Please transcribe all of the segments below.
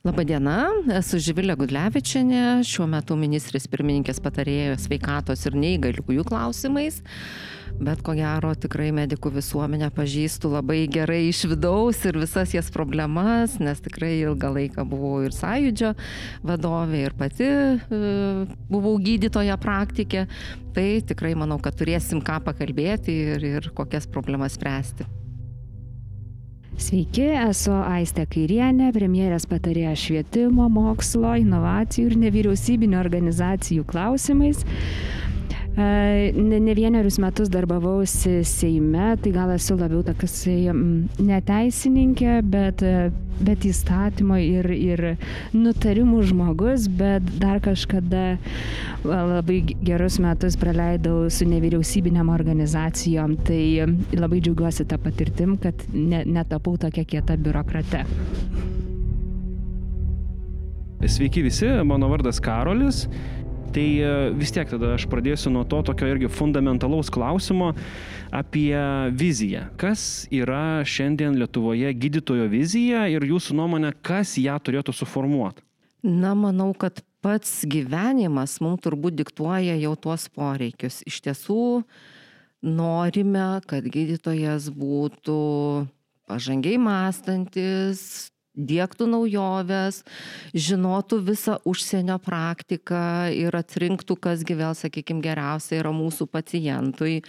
Labadiena, esu Živilė Gudlevičianė, šiuo metu ministrės pirmininkės patarėjo sveikatos ir neįgaliųjų klausimais, bet ko gero tikrai medikų visuomenę pažįstu labai gerai iš vidaus ir visas jas problemas, nes tikrai ilgą laiką buvau ir sąjūdžio vadovė ir pati e, buvau gydytoja praktikė, tai tikrai manau, kad turėsim ką pakalbėti ir, ir kokias problemas spręsti. Sveiki, esu Aistė Kairienė, premjerės patarėja švietimo, mokslo, inovacijų ir nevyriausybinio organizacijų klausimais. Ne, ne vienerius metus darbavausi Seime, tai gal esu labiau tokias neteisininkė, bet, bet įstatymo ir, ir nutarimų žmogus, bet dar kažkada labai gerus metus praleidau su nevyriausybinėm organizacijom, tai labai džiaugiuosi tą patirtim, kad ne, netapau tokia kieta biurokrate. Sveiki visi, mano vardas Karolis. Tai e, vis tiek tada aš pradėsiu nuo to tokio irgi fundamentalaus klausimo apie viziją. Kas yra šiandien Lietuvoje gydytojo vizija ir jūsų nuomonė, kas ją turėtų suformuoti? Na, manau, kad pats gyvenimas mums turbūt diktuoja jau tuos poreikius. Iš tiesų norime, kad gydytojas būtų pažangiai mąstantis, diegtų naujoves, žinotų visą užsienio praktiką ir atrinktų, kasgi vėl, sakykime, geriausia yra mūsų pacientui.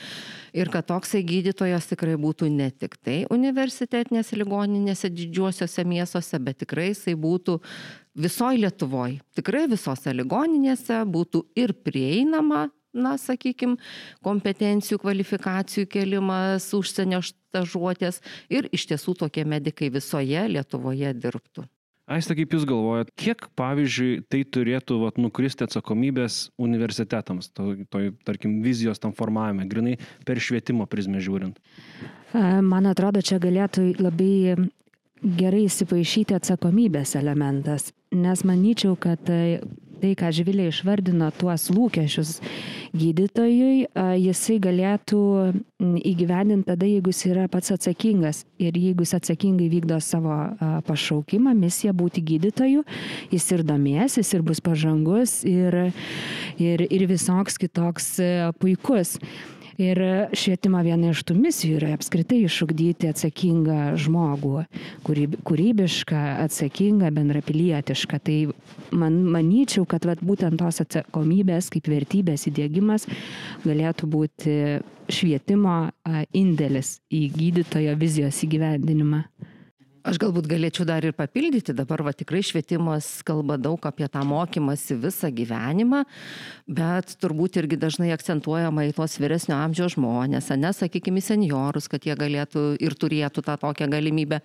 Ir kad toksai gydytojas tikrai būtų ne tik tai universitetinėse ligoninėse didžiuosiuose miestuose, bet tikrai jisai būtų visoje Lietuvoje. Tikrai visose ligoninėse būtų ir prieinama na, sakykime, kompetencijų, kvalifikacijų kelimas, užsienio stažuotės ir iš tiesų tokie medikai visoje Lietuvoje dirbtų. Aiste, kaip Jūs galvojat, kiek, pavyzdžiui, tai turėtų vat, nukristi atsakomybės universitetams, to, to, tarkim, vizijos tam formavime, grinai per švietimo prizmę žiūrint? Man atrodo, čia galėtų labai gerai įsipaišyti atsakomybės elementas, nes manyčiau, kad tai, ką Živilė išvardino, tuos lūkesčius gydytojui, jisai galėtų įgyvendinti tada, jeigu jis yra pats atsakingas ir jeigu jis atsakingai vykdo savo pašaukimą, misiją būti gydytoju, jis ir domėsis, ir bus pažangus, ir, ir, ir visoks kitoks puikus. Ir švietimo viena iš tų misijų yra apskritai išugdyti atsakingą žmogų, kūryb, kūrybišką, atsakingą, bendrapilietišką. Tai man, manyčiau, kad vat, būtent tos atsakomybės kaip vertybės įdėgymas galėtų būti švietimo indėlis į gydytojo vizijos įgyvendinimą. Aš galbūt galėčiau dar ir papildyti, dabar va tikrai švietimas kalba daug apie tą mokymasi visą gyvenimą, bet turbūt irgi dažnai akcentuojama į tuos vyresnio amžiaus žmonės, nesakykime, seniorus, kad jie galėtų ir turėtų tą tokią galimybę.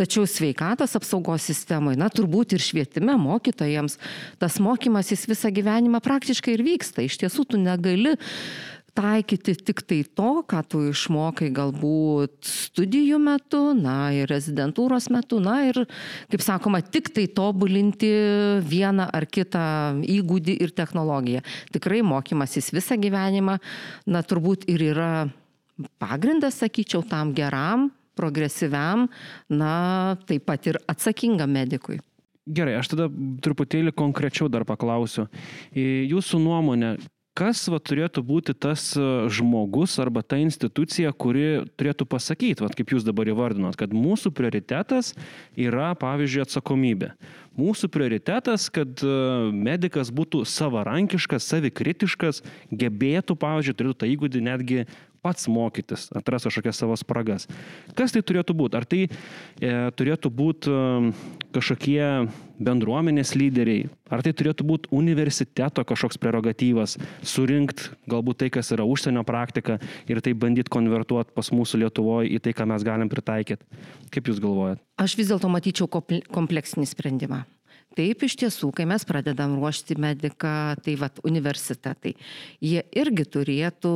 Tačiau sveikatos apsaugos sistemoje, na turbūt ir švietime mokytojams, tas mokymasis visą gyvenimą praktiškai ir vyksta. Iš tiesų tu negali taikyti tik tai to, ką tu išmokai galbūt studijų metu, na ir rezidentūros metu, na ir, kaip sakoma, tik tai tobulinti vieną ar kitą įgūdį ir technologiją. Tikrai mokymasis visą gyvenimą, na turbūt ir yra pagrindas, sakyčiau, tam geram, progresyviam, na taip pat ir atsakingam medikui. Gerai, aš tada truputėlį konkrečiau dar paklausiu. Jūsų nuomonė, kas va, turėtų būti tas e, žmogus arba ta institucija, kuri turėtų pasakyti, va, kaip jūs dabar įvardinot, kad mūsų prioritetas yra, pavyzdžiui, atsakomybė. Mūsų prioritetas, kad e, medicas būtų savarankiškas, savikritiškas, gebėtų, pavyzdžiui, turėtų tą įgūdį netgi pats mokytis, atras kažkokias savo spragas. Kas tai turėtų būti? Ar tai e, turėtų būti e, kažkokie bendruomenės lyderiai, ar tai turėtų būti universiteto kažkoks prerogatyvas, surinkti galbūt tai, kas yra užsienio praktika ir tai bandyti konvertuoti pas mūsų Lietuvoje į tai, ką mes galim pritaikyti. Kaip Jūs galvojat? Aš vis dėlto matyčiau kompleksinį sprendimą. Taip iš tiesų, kai mes pradedam ruošti mediką, tai vad universitetai, jie irgi turėtų,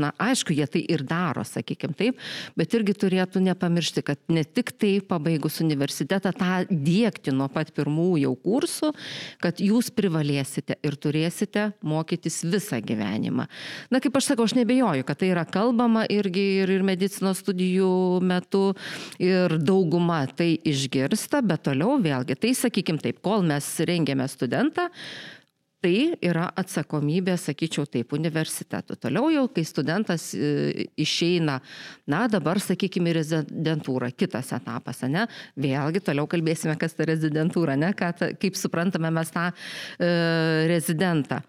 na aišku, jie tai ir daro, sakykime taip, bet irgi turėtų nepamiršti, kad ne tik tai pabaigus universitetą tą dėkti nuo pat pirmų jau kursų, kad jūs privalėsite ir turėsite mokytis visą gyvenimą. Na kaip aš sakau, aš nebejoju, kad tai yra kalbama irgi ir, ir medicinos studijų metu ir dauguma tai išgirsta, bet toliau vėlgi, tai sakykim taip, kol mes rengėme studentą, tai yra atsakomybė, sakyčiau, taip, universitetų. Toliau jau, kai studentas e, išeina, na dabar, sakykime, rezidentūra, kitas etapas, ne? Vėlgi, toliau kalbėsime, kas ta rezidentūra, ne? Ką, kaip suprantame mes tą e, rezidentą.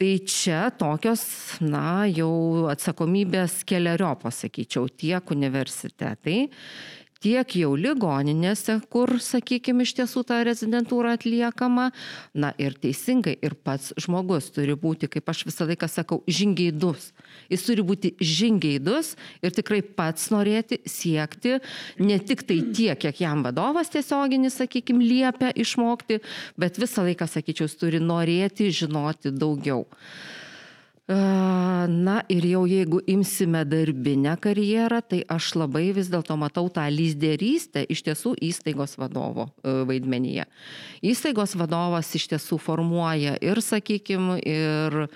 Tai čia tokios, na, jau atsakomybės keliariopos, sakyčiau, tiek universitetai, tiek jau ligoninėse, kur, sakykime, iš tiesų ta rezidentūra atliekama. Na ir teisingai, ir pats žmogus turi būti, kaip aš visą laiką sakau, žingeidus. Jis turi būti žingeidus ir tikrai pats norėti siekti ne tik tai tiek, kiek jam vadovas tiesioginis, sakykime, liepia išmokti, bet visą laiką, sakyčiau, turi norėti žinoti daugiau. Na ir jau jeigu imsime darbinę karjerą, tai aš labai vis dėlto matau tą lyderystę iš tiesų įstaigos vadovo e, vaidmenyje. Įstaigos vadovas iš tiesų formuoja ir, sakykime, ir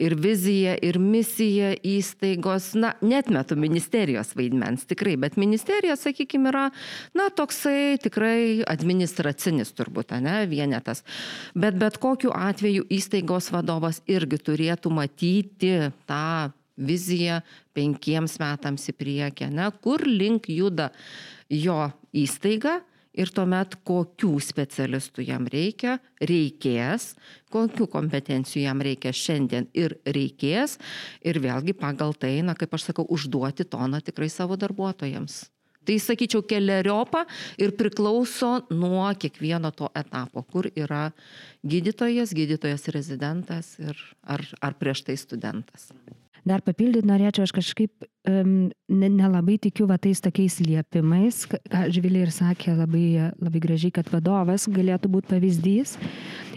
ir vizija, ir misija įstaigos, na, netmetu ministerijos vaidmens tikrai, bet ministerija, sakykime, yra, na, toksai tikrai administracinis turbūt, ne, vienetas. Bet bet kokiu atveju įstaigos vadovas irgi turėtų matyti tą viziją penkiems metams į priekį, ne, kur link juda jo įstaiga ir tuomet kokių specialistų jam reikia, reikės, kokių kompetencijų jam reikia šiandien ir reikės. Ir vėlgi pagal tai, na, kaip aš sakau, užduoti toną tikrai savo darbuotojams. Tai sakyčiau keliariopą ir priklauso nuo kiekvieno to etapo, kur yra gydytojas, gydytojas rezidentas ir ar, ar prieš tai studentas. Dar papildyti norėčiau, aš kažkaip um, nelabai tikiu va tais tokiais liepimais, ką Žvilė ir sakė labai, labai gražiai, kad vadovas galėtų būti pavyzdys.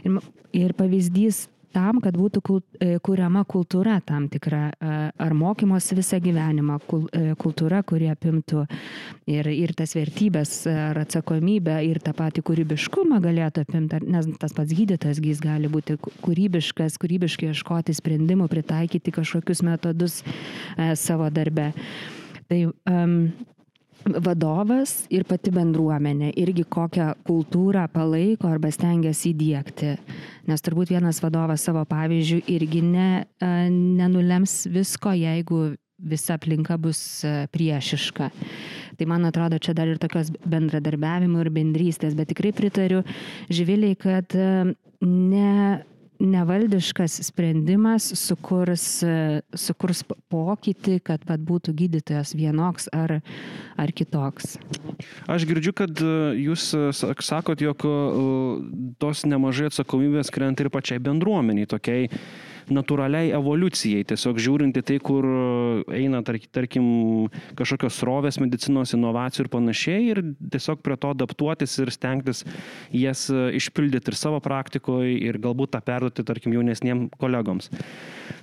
Ir, ir pavyzdys tam, kad būtų e, kuriama kultūra tam tikra, ar mokymosi visą gyvenimą, e, kultūra, kuri apimtų ir, ir tas vertybės, ar atsakomybę, ir tą patį kūrybiškumą galėtų apimti, nes tas pats gydytojas jis gali būti kūrybiškas, kūrybiškai ieškoti sprendimų, pritaikyti kažkokius metodus e, savo darbe. Tai um, vadovas ir pati bendruomenė irgi kokią kultūrą palaiko arba stengiasi įdėkti. Nes turbūt vienas vadovas savo pavyzdžių irgi ne, e, nenulems visko, jeigu visa aplinka bus e, priešiška. Tai man atrodo, čia dar ir tokios bendradarbiavimo ir bendrystės, bet tikrai pritariu Živiliai, kad e, ne nevaldiškas sprendimas sukurs, sukurs pokytį, kad pat būtų gydytojas vienoks ar, ar kitoks. Aš girdžiu, kad e, jūs e, sakot, jog e, tos nemažai atsakomybės krenta ir pačiai bendruomeniai, tokiai natūraliai evoliucijai, tiesiog žiūrint į tai, kur eina, tarkim, kažkokios srovės medicinos inovacijų ir panašiai, ir tiesiog prie to adaptuotis ir stengtis jas išpildyti ir savo praktikoje, ir galbūt tą perduoti, tarkim, jaunesniem kolegoms.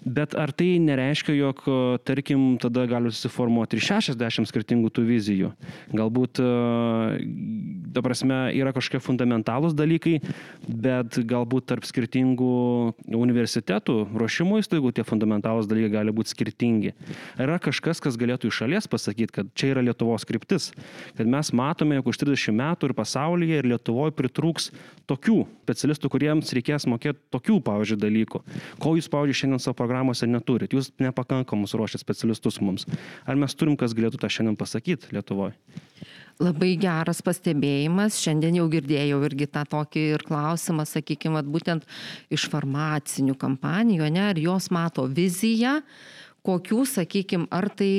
Bet ar tai nereiškia, jog, tarkim, tada gali susiformuoti ir 60 skirtingų tų vizijų? Galbūt, ta prasme, yra kažkokie fundamentalūs dalykai, bet galbūt tarp skirtingų universitetų ruošimo įstaigų tie fundamentalūs dalykai gali būti skirtingi. Ar yra kažkas, kas galėtų iš šalies pasakyti, kad čia yra Lietuvos kryptis, kad mes matome, jog už 30 metų ir pasaulyje, ir Lietuvoje pritrūks tokių specialistų, kuriems reikės mokėti tokių, pavyzdžiui, dalykų. Ko jūs, pavyzdžiui, šiandien savo programuose neturit? Jūs nepakankamus ruošiat specialistus mums. Ar mes turim, kas galėtų tą šiandien pasakyti Lietuvoje? Labai geras pastebėjimas. Šiandien jau girdėjau irgi tą tokį ir klausimą, sakykime, būtent iš farmacinių kampanijų, ne, ar jos mato viziją, kokių, sakykime, ar tai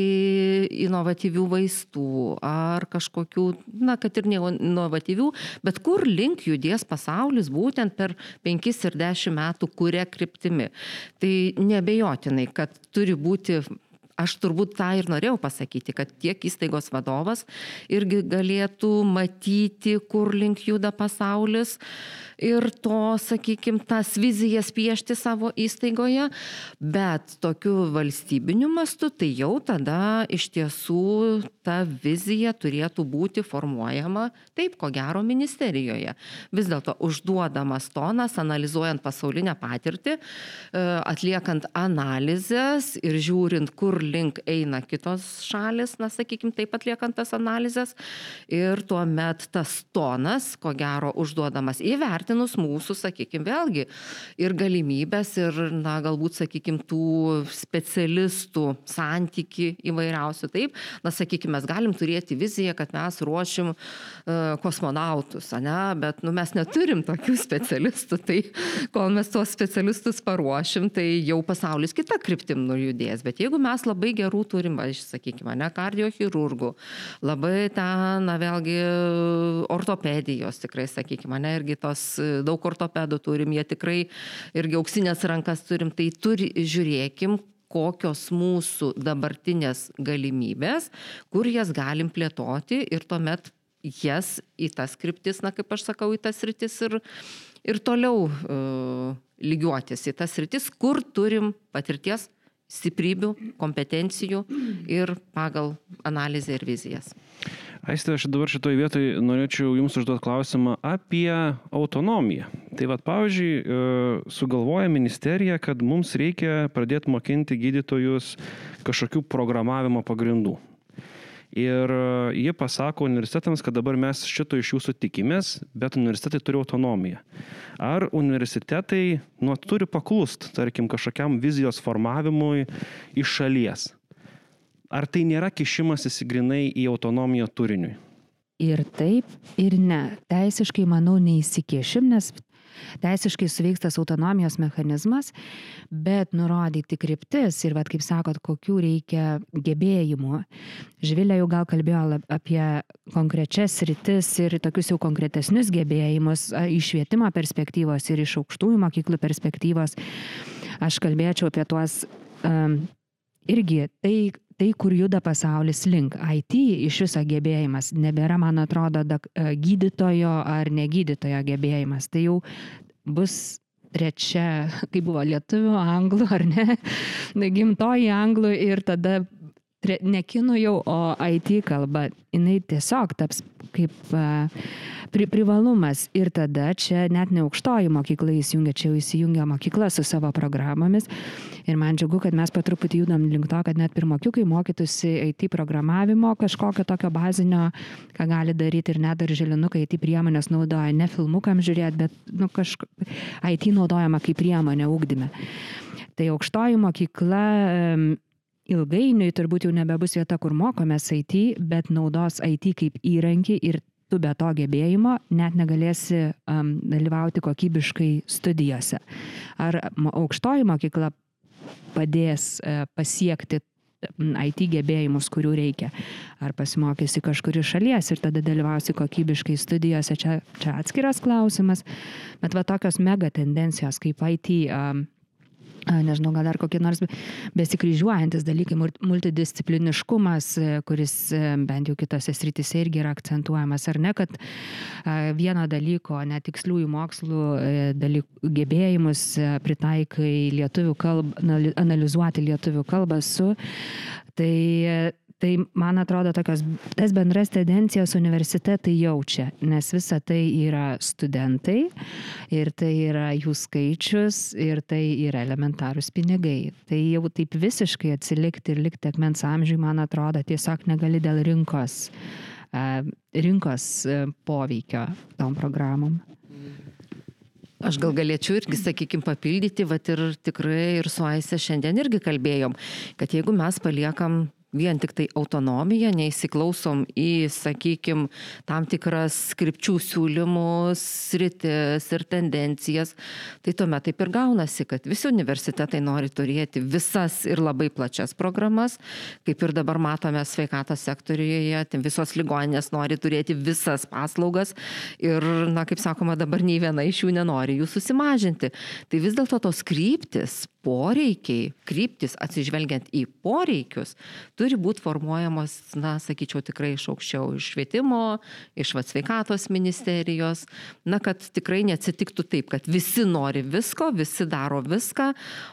inovatyvių vaistų, ar kažkokių, na, kad ir ne inovatyvių, bet kur link judės pasaulis būtent per 5 ir 10 metų, kuria kryptimi. Tai nebejotinai, kad turi būti aš turbūt tą ir norėjau pasakyti, kad tiek įstaigos vadovas irgi galėtų matyti, kur link juda pasaulis ir to, sakykime, tas vizijas piešti savo įstaigoje, bet tokiu valstybiniu mastu tai jau tada iš tiesų ta vizija turėtų būti formuojama taip, ko gero, ministerijoje. Vis dėlto užduodamas tonas, analizuojant pasaulinę patirtį, e, atliekant analizės ir žiūrint, kur link eina kitos šalis, na, sakykime, taip atliekant tas analizės. Ir tuomet tas tonas, ko gero, užduodamas įvertinus mūsų, sakykime, vėlgi ir galimybės, ir, na, galbūt, sakykime, tų specialistų santyki įvairiausių. Taip, na, sakykime, mes galim turėti viziją, kad mes ruošim uh, kosmonautus, ne, bet, nu, mes neturim tokių specialistų, tai kol mes tuos specialistus paruošim, tai jau pasaulis kita kryptim nujudės. Bet jeigu mes labai gerų turim, aš sakykime, ne kardiochirurgų, labai ten, na, vėlgi, ortopedijos tikrai, sakykime, ne, irgi tos daug ortopedų turim, jie tikrai irgi auksinės rankas turim, tai turi, žiūrėkim, kokios mūsų dabartinės galimybės, kur jas galim plėtoti ir tuomet jas į tas kryptis, na kaip aš sakau, į tas rytis ir, ir toliau uh, lygiuotis į tas rytis, kur turim patirties, stiprybių, kompetencijų ir pagal analizę ir vizijas. Aistė, aš dabar šitoje vietoje norėčiau Jums užduoti klausimą apie autonomiją. Tai vad, pavyzdžiui, e, sugalvoja ministerija, kad mums reikia pradėti mokinti gydytojus kažkokių programavimo pagrindų. Ir e, jie pasako universitetams, kad dabar mes šito iš jūsų tikimės, bet universitetai turi autonomiją. Ar universitetai nu, turi paklust, tarkim, kažkokiam vizijos formavimui iš šalies? ar tai nėra kišimasis grinai į autonomiją turiniui? Ir taip, ir ne. Teisiškai, manau, neįsikešim, nes teisiškai suveiks tas autonomijos mechanizmas, bet nurodyti kryptis ir, vad, kaip sakot, kokių reikia gebėjimų. Žvilė jau gal kalbėjo apie konkrečias rytis ir tokius jau konkretesnius gebėjimus iš švietimo perspektyvos ir iš aukštųjų mokyklų perspektyvos. Aš kalbėčiau apie tuos um, irgi tai, tai, kur juda pasaulis link. IT iš viso gebėjimas nebėra, man atrodo, da, e, gydytojo ar negydytojo gebėjimas. Tai jau bus trečia, kaip buvo lietuvių, anglų ar ne, gimtoji anglų ir tada ne kinų jau, o IT kalba. Jis tiesiog taps kaip pri, privalumas. Ir tada čia net ne aukštoji mokykla įsijungia, čia jau įsijungia mokykla su savo programomis. Ir man džiugu, kad mes patruputį judam link to, kad net pirmokiukai mokytųsi IT programavimo, kažkokio tokio bazinio, ką gali daryti ir net darželinukai IT priemonės naudoja ne filmukam žiūrėti, bet nu, kažko, IT naudojama kaip priemonė ūkdyme. Tai aukštoji mokykla ilgainiui turbūt jau nebebus vieta, kur mokomės IT, bet naudos IT kaip įrankį ir tu be to gebėjimo net negalėsi um, dalyvauti kokybiškai studijose. Ar aukštoji mokykla padės uh, pasiekti IT gebėjimus, kurių reikia. Ar pasimokysi kažkur iš šalies ir tada dalyvausi kokybiškai studijose, čia, čia atskiras klausimas. Bet va tokios mega tendencijos kaip IT um, nežinau, gal dar kokie nors besikryžiuojantis dalykai, multidiscipliniškumas, e, kuris e, bent jau kitose srityse irgi yra akcentuojamas, ar ne, kad vieno dalyko, netiksliųjų mokslų e, dalykų, gebėjimus pritaikai lietuvių kalbą, analizuoti lietuvių kalbą su, tai Tai man atrodo, tokios, tas bendras tendencijas universitetai jaučia, nes visa tai yra studentai ir tai yra jų skaičius ir tai yra elementarūs pinigai. Tai jau taip visiškai atsilikti ir likti akmens amžiui, man atrodo, tiesiog negali dėl rinkos, rinkos poveikio tom programom. Aš gal galėčiau irgi, sakykime, papildyti, va ir tikrai ir su Aise šiandien irgi kalbėjom, kad jeigu mes paliekam vien tik tai autonomiją, neįsiklausom į, sakykime, tam tikras skripčių siūlymus, sritis ir tendencijas, tai tuomet taip ir gaunasi, kad visi universitetai nori turėti visas ir labai plačias programas, kaip ir dabar matome sveikatos sektorijoje, visos ligoninės nori turėti visas paslaugas ir, na, kaip sakoma, dabar nei viena iš jų nenori jų susimažinti. Tai vis dėlto tos kryptis, poreikiai, kryptis atsižvelgiant į poreikius, turi būti formuojamos, na, sakyčiau, tikrai iš aukščiau, iš švietimo, iš vatsveikatos ministerijos, na, kad tikrai neatsitiktų taip, kad visi nori visko, visi daro viską,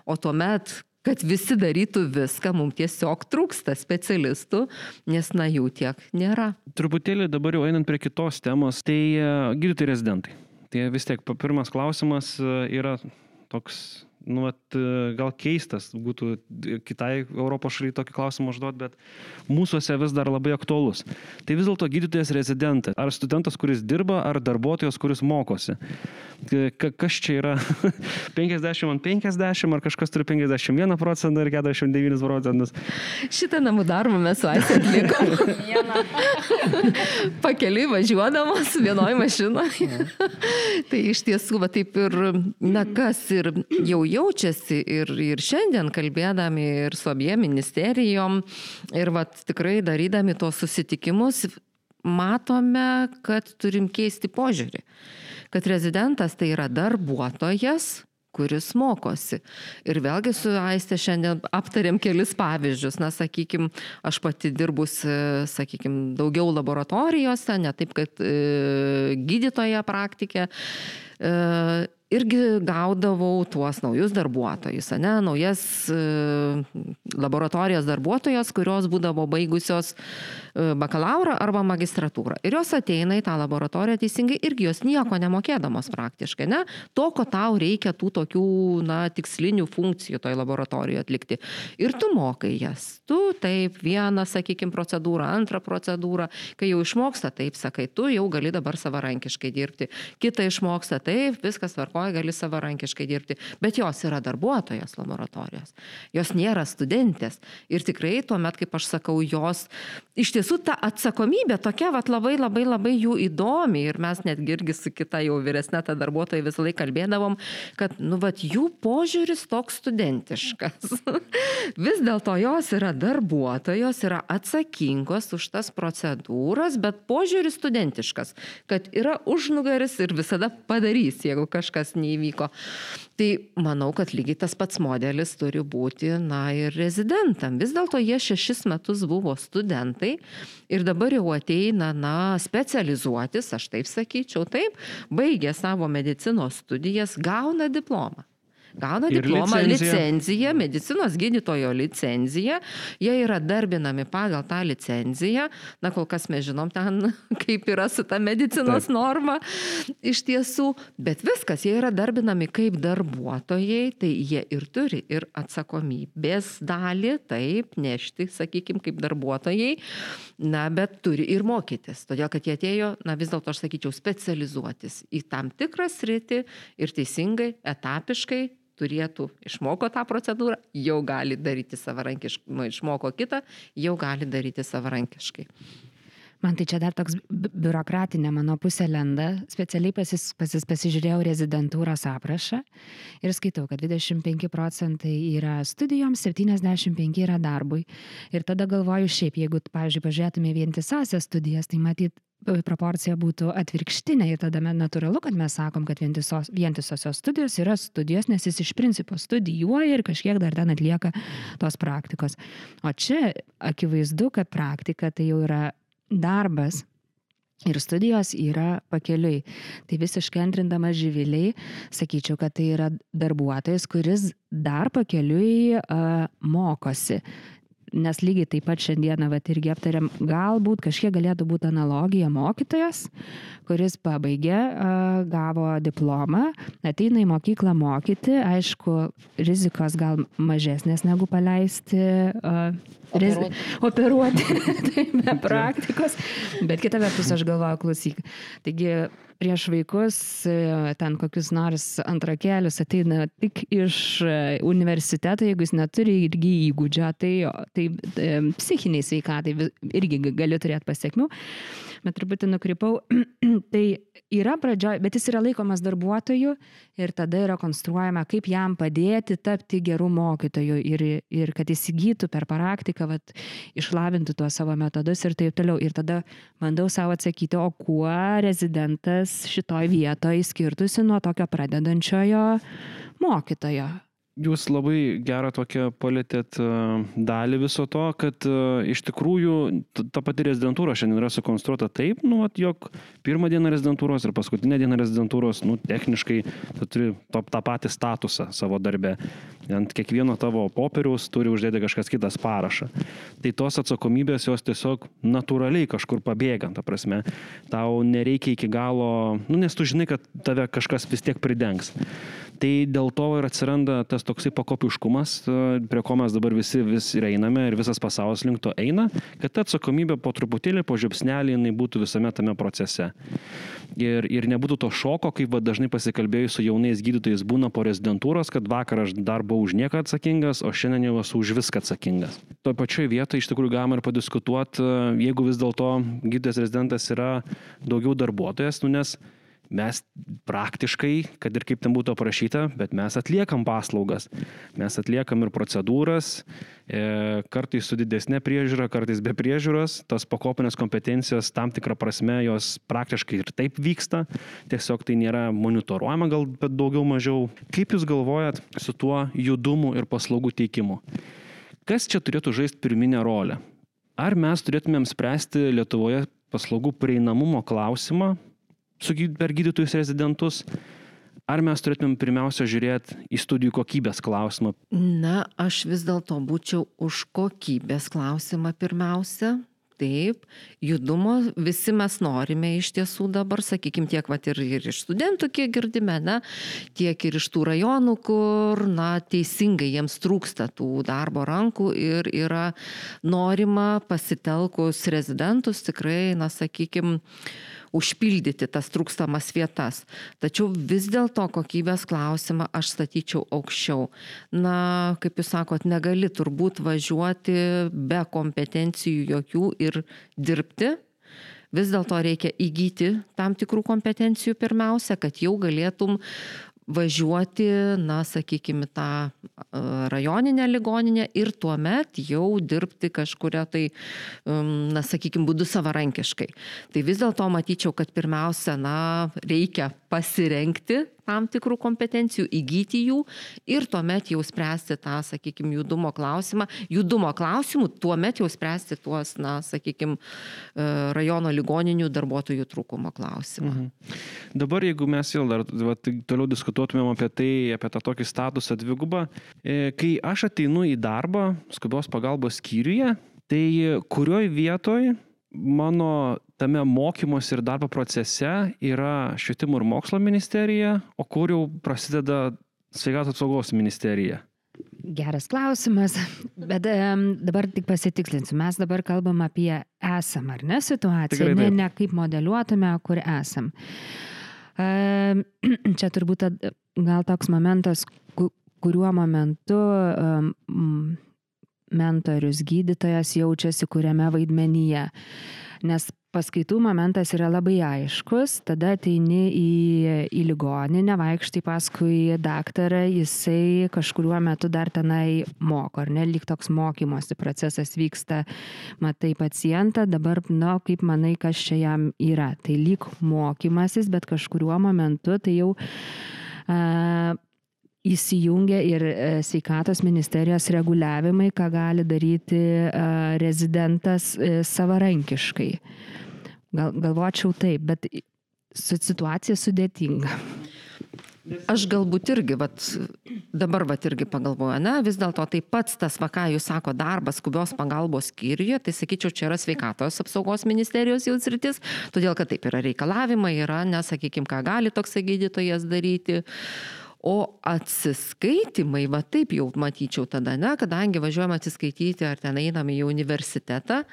o tuomet kad visi darytų viską, mums tiesiog trūksta specialistų, nes na jų tiek nėra. Truputėlį dabar jau einant prie kitos temos, tai e, gydytojai rezidentai. Tai vis tiek pirmas klausimas e, yra toks nu, vat, e, gal keistas būtų kitai Europos šaliai tokį klausimą užduoti, bet mūsųse vis dar labai aktuolus. Tai vis dėlto gydytojas rezidentas, ar studentas, kuris dirba, ar darbuotojas, kuris mokosi. Ka, kas čia yra 50 ant 50, ar kažkas turi 51 procentą ar 49 procentus? Šitą namų darbą mes su Aisė atlikom. Pakeliui važiuodamos vienoj mašinoje. tai iš tiesų, va taip ir, na kas ir jau jaučiasi ir, ir šiandien kalbėdami ir su abiem ministerijom ir vat, tikrai darydami tos susitikimus, matome, kad turim keisti požiūrį. Kad rezidentas tai yra darbuotojas, kuris mokosi. Ir vėlgi su Aiste šiandien aptarėm kelis pavyzdžius. Na, sakykime, aš pati dirbus, sakykime, daugiau laboratorijose, ne taip, kad e, gydytoja praktikė. E, irgi gaudavau tuos naujus darbuotojus, ne, naujas e, laboratorijos darbuotojas, kurios būdavo baigusios e, bakalauro arba magistratūrą. Ir jos ateina į tą laboratoriją teisingai irgi jos nieko nemokėdamos praktiškai, ne, to, ko tau reikia tų tokių, na, tikslinių funkcijų toj laboratorijoje atlikti. Ir tu mokai jas. Tu taip, vieną, sakykime, procedūrą, antrą procedūrą, kai jau išmoksta, taip sakai, tu jau gali dabar savarankiškai dirbti. Kita išmoksta, taip, viskas tvarko tvarkoj gali savarankiškai dirbti, bet jos yra darbuotojas laboratorijos. Jos nėra studentės. Ir tikrai tuomet, kaip aš sakau, jos iš tiesų ta atsakomybė tokia vat, labai labai labai jų įdomi. Ir mes netgi irgi su kita jau vyresnė ta darbuotoja visą laiką kalbėdavom, kad, nu, vat, jų požiūris toks studentiškas. Vis dėlto jos yra darbuotojos, yra atsakingos už tas procedūras, bet požiūris studentiškas, kad yra užnugaris ir visada padarys, jeigu kažkas kas neįvyko. Tai manau, kad lygiai tas pats modelis turi būti, na ir rezidentam. Vis dėlto jie šešis metus buvo studentai ir dabar jau ateina, na, specializuotis, aš taip sakyčiau, taip, baigė savo medicinos studijas, gauna diplomą gauna diplomą, licenciją. licenciją, medicinos gydytojo licenciją, jie yra darbinami pagal tą licenciją, na kol kas mes žinom ten, kaip yra su ta medicinos Taip. norma iš tiesų, bet viskas, jie yra darbinami kaip darbuotojai, tai jie ir turi ir atsakomybės dalį, taip, nešti, sakykime, kaip darbuotojai, na, bet turi ir mokytis, todėl kad jie atėjo, na vis dėlto aš sakyčiau, specializuotis į tam tikrą sritį ir teisingai, etapiškai turėtų išmoko tą procedūrą, jau gali daryti savarankiškai, nu, išmoko kitą, jau gali daryti savarankiškai. Man tai čia dar toks biurokratinė mano pusė lenda. Specialiai pasis, pasis, pasižiūrėjau rezidentūros aprašą ir skaitau, kad 25 procentai yra studijoms, 75 yra darbui. Ir tada galvoju, šiaip, jeigu, pavyzdžiui, pažiūrėtume vientisasias studijas, tai matyt, proporcija būtų atvirkštinė ir tada natūralu, kad mes sakom, kad vientisos, vientisosios studijos yra studijos, nes jis iš principo studijuoja ir kažkiek dar ten atlieka tos praktikos. O čia akivaizdu, kad praktika tai jau yra darbas. Ir studijos yra pakeliui. Tai visiškai antrindama živiliai, sakyčiau, kad tai yra darbuotojas, kuris dar pakeliui uh, mokosi nes lygiai taip pat šiandieną vat irgi aptariam, galbūt kažkiek galėtų būti analogija mokytojas, kuris pabaigė, gavo diplomą, ateina į mokyklą mokyti, aišku, rizikos gal mažesnės negu paleisti. Riz... Operuoti, tai be praktikos, bet kita vertus aš galvoju, klausyk. Taigi prieš vaikus ten kokius nors antrakelius ateina tik iš universiteto, jeigu jis neturi irgi įgūdžio, tai, tai psichiniai sveikatai irgi gali turėti pasiekmių bet truputį nukrypau. tai yra pradžioje, bet jis yra laikomas darbuotoju ir tada yra konstruojama, kaip jam padėti tapti gerų mokytojų ir, ir kad įsigytų per praktiką, vat, išlavintų tuos savo metodus ir taip toliau. Ir tada bandau savo atsakyti, o kuo rezidentas šitoj vietoje skirtusi nuo tokio pradedančiojo mokytojo jūs labai gerą tokią palėtėt e, dalį viso to, kad e, iš tikrųjų ta pati rezidentūra šiandien yra sukonstruota taip, nu, at, jog pirmą dieną rezidentūros ir paskutinę dieną rezidentūros, nu, techniškai tu turi tą, tą patį statusą savo darbę. Ant kiekvieno tavo popieriaus turi uždėti kažkas kitas parašą. Tai tos atsakomybės jos tiesiog natūraliai kažkur pabėga, ta prasme. Tau nereikia iki galo, nu, nes tu žinai, kad tave kažkas vis tiek pridengs. Tai dėl to ir atsiranda tas toksai pakopiškumas, prie ko mes dabar visi vis ir einame ir visas pasaulis link to eina, kad ta atsakomybė po truputėlį, po žiupsnelį jinai būtų visame tame procese. Ir, ir nebūtų to šoko, kaip va, dažnai pasikalbėjus su jaunais gydytojais būna po rezidentūros, kad vakar aš dar buvau už nieką atsakingas, o šiandien jau esu už viską atsakingas. Toje pačioje vietoje iš tikrųjų galima ir padiskutuoti, jeigu vis dėlto gydytojas rezidentas yra daugiau darbuotojas, nu nes mes praktiškai, kad ir kaip ten būtų aprašyta, bet mes atliekam paslaugas. Mes atliekam ir procedūras, e, kartais su didesnė priežiūra, kartais be priežiūros. Tas pakopinės kompetencijos tam tikrą prasme jos praktiškai ir taip vyksta. Tiesiog tai nėra monitoruojama gal, bet daugiau mažiau. Kaip Jūs galvojat su tuo judumu ir paslaugų teikimu? Kas čia turėtų žaisti pirminę rolę? Ar mes turėtumėm spręsti Lietuvoje paslaugų prieinamumo klausimą su, per gydytojus rezidentus. Ar mes turėtumėm pirmiausia žiūrėti į studijų kokybės klausimą? Na, aš vis dėlto būčiau už kokybės klausimą pirmiausia. Taip, judumo visi mes norime iš tiesų dabar, sakykime, tiek vat, ir, ir iš studentų, kiek girdime, na, tiek ir iš tų rajonų, kur, na, teisingai jiems trūksta tų darbo rankų ir yra norima pasitelkus rezidentus tikrai, na, sakykime, užpildyti tas trūkstamas vietas. Tačiau vis dėlto kokybės klausimą aš statyčiau aukščiau. Na, kaip jūs sakot, negali turbūt važiuoti be kompetencijų jokių ir dirbti. Vis dėlto reikia įgyti tam tikrų kompetencijų pirmiausia, kad jau galėtum važiuoti, na, sakykime, tą rajoninę ligoninę ir tuomet jau dirbti kažkuria tai, na, sakykime, būdu savarankiškai. Tai vis dėlto matyčiau, kad pirmiausia, na, reikia pasirenkti tam tikrų kompetencijų, įgyti jų ir tuomet jau spręsti tą, sakykime, judumo klausimą. Judumo klausimų tuomet jau spręsti tuos, na, sakykime, rajono ligoninių darbuotojų trūkumo klausimą. Mhm. Dabar, jeigu mes jau dar va, tai toliau diskutuotumėm apie tai, apie tą tokį statusą dvigubą, e, kai aš ateinu į darbą skubios pagalbos skyriuje, tai kurioj vietoj mano tame mokymosi ir darbo procese yra švietimo ir mokslo ministerija, o kur jau prasideda sveikatos apsaugos ministerija? Geras klausimas, bet um, dabar tik pasitikslinsiu. Mes dabar kalbam apie esamą, ar ne, situaciją, ne, ne kaip modeliuotume, kur esam. Um, čia turbūt gal toks momentas, kuriuo momentu um, mentorius, gydytojas jaučiasi kuriame vaidmenyje. Nes paskaitų momentas yra labai aiškus, tada ateini į, į ligoninę, vaikštai paskui daktarą, jisai kažkuriuo metu dar tenai moko, ar ne, lyg toks mokymosi procesas vyksta, matai pacientą, dabar, na, nu, kaip manai, kas čia jam yra. Tai lyg mokymasis, bet kažkuriuo momentu tai jau uh, įsijungia ir e, sveikatos ministerijos reguliavimai, ką gali daryti e, rezidentas e, savarankiškai. Gal, galvočiau taip, bet situacija sudėtinga. Aš galbūt irgi, vat, dabar vat irgi pagalvoju, ne, vis dėlto tai pats tas, va, ką jūs sako, darbas skubios pagalbos skyriuje, tai sakyčiau, čia yra sveikatos apsaugos ministerijos jau sritis, todėl kad taip yra reikalavimai, yra, nesakykime, ką gali toksai gydytojas daryti. O atsiskaitimai, va taip jau matyčiau tada, ne, kadangi važiuojam atsiskaityti ar ten einam į universitetą,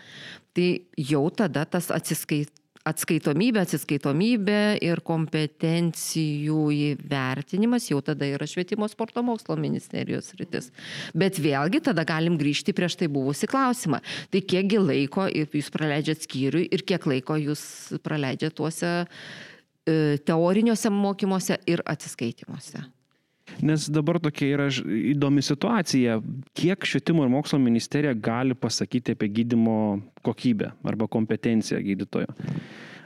tai jau tada tas atsiskait, atskaitomybė, atsiskaitomybė ir kompetencijų įvertinimas jau tada yra švietimo sporto mokslo ministerijos rytis. Bet vėlgi tada galim grįžti prieš tai buvusi klausimą. Tai kiekgi laiko jūs praleidžiat skyriui ir kiek laiko jūs praleidžiat tuose e, teoriniuose mokymuose ir atsiskaitimuose. Nes dabar tokia yra įdomi situacija, kiek švietimo ir mokslo ministerija gali pasakyti apie gydimo kokybę arba kompetenciją gydytojo.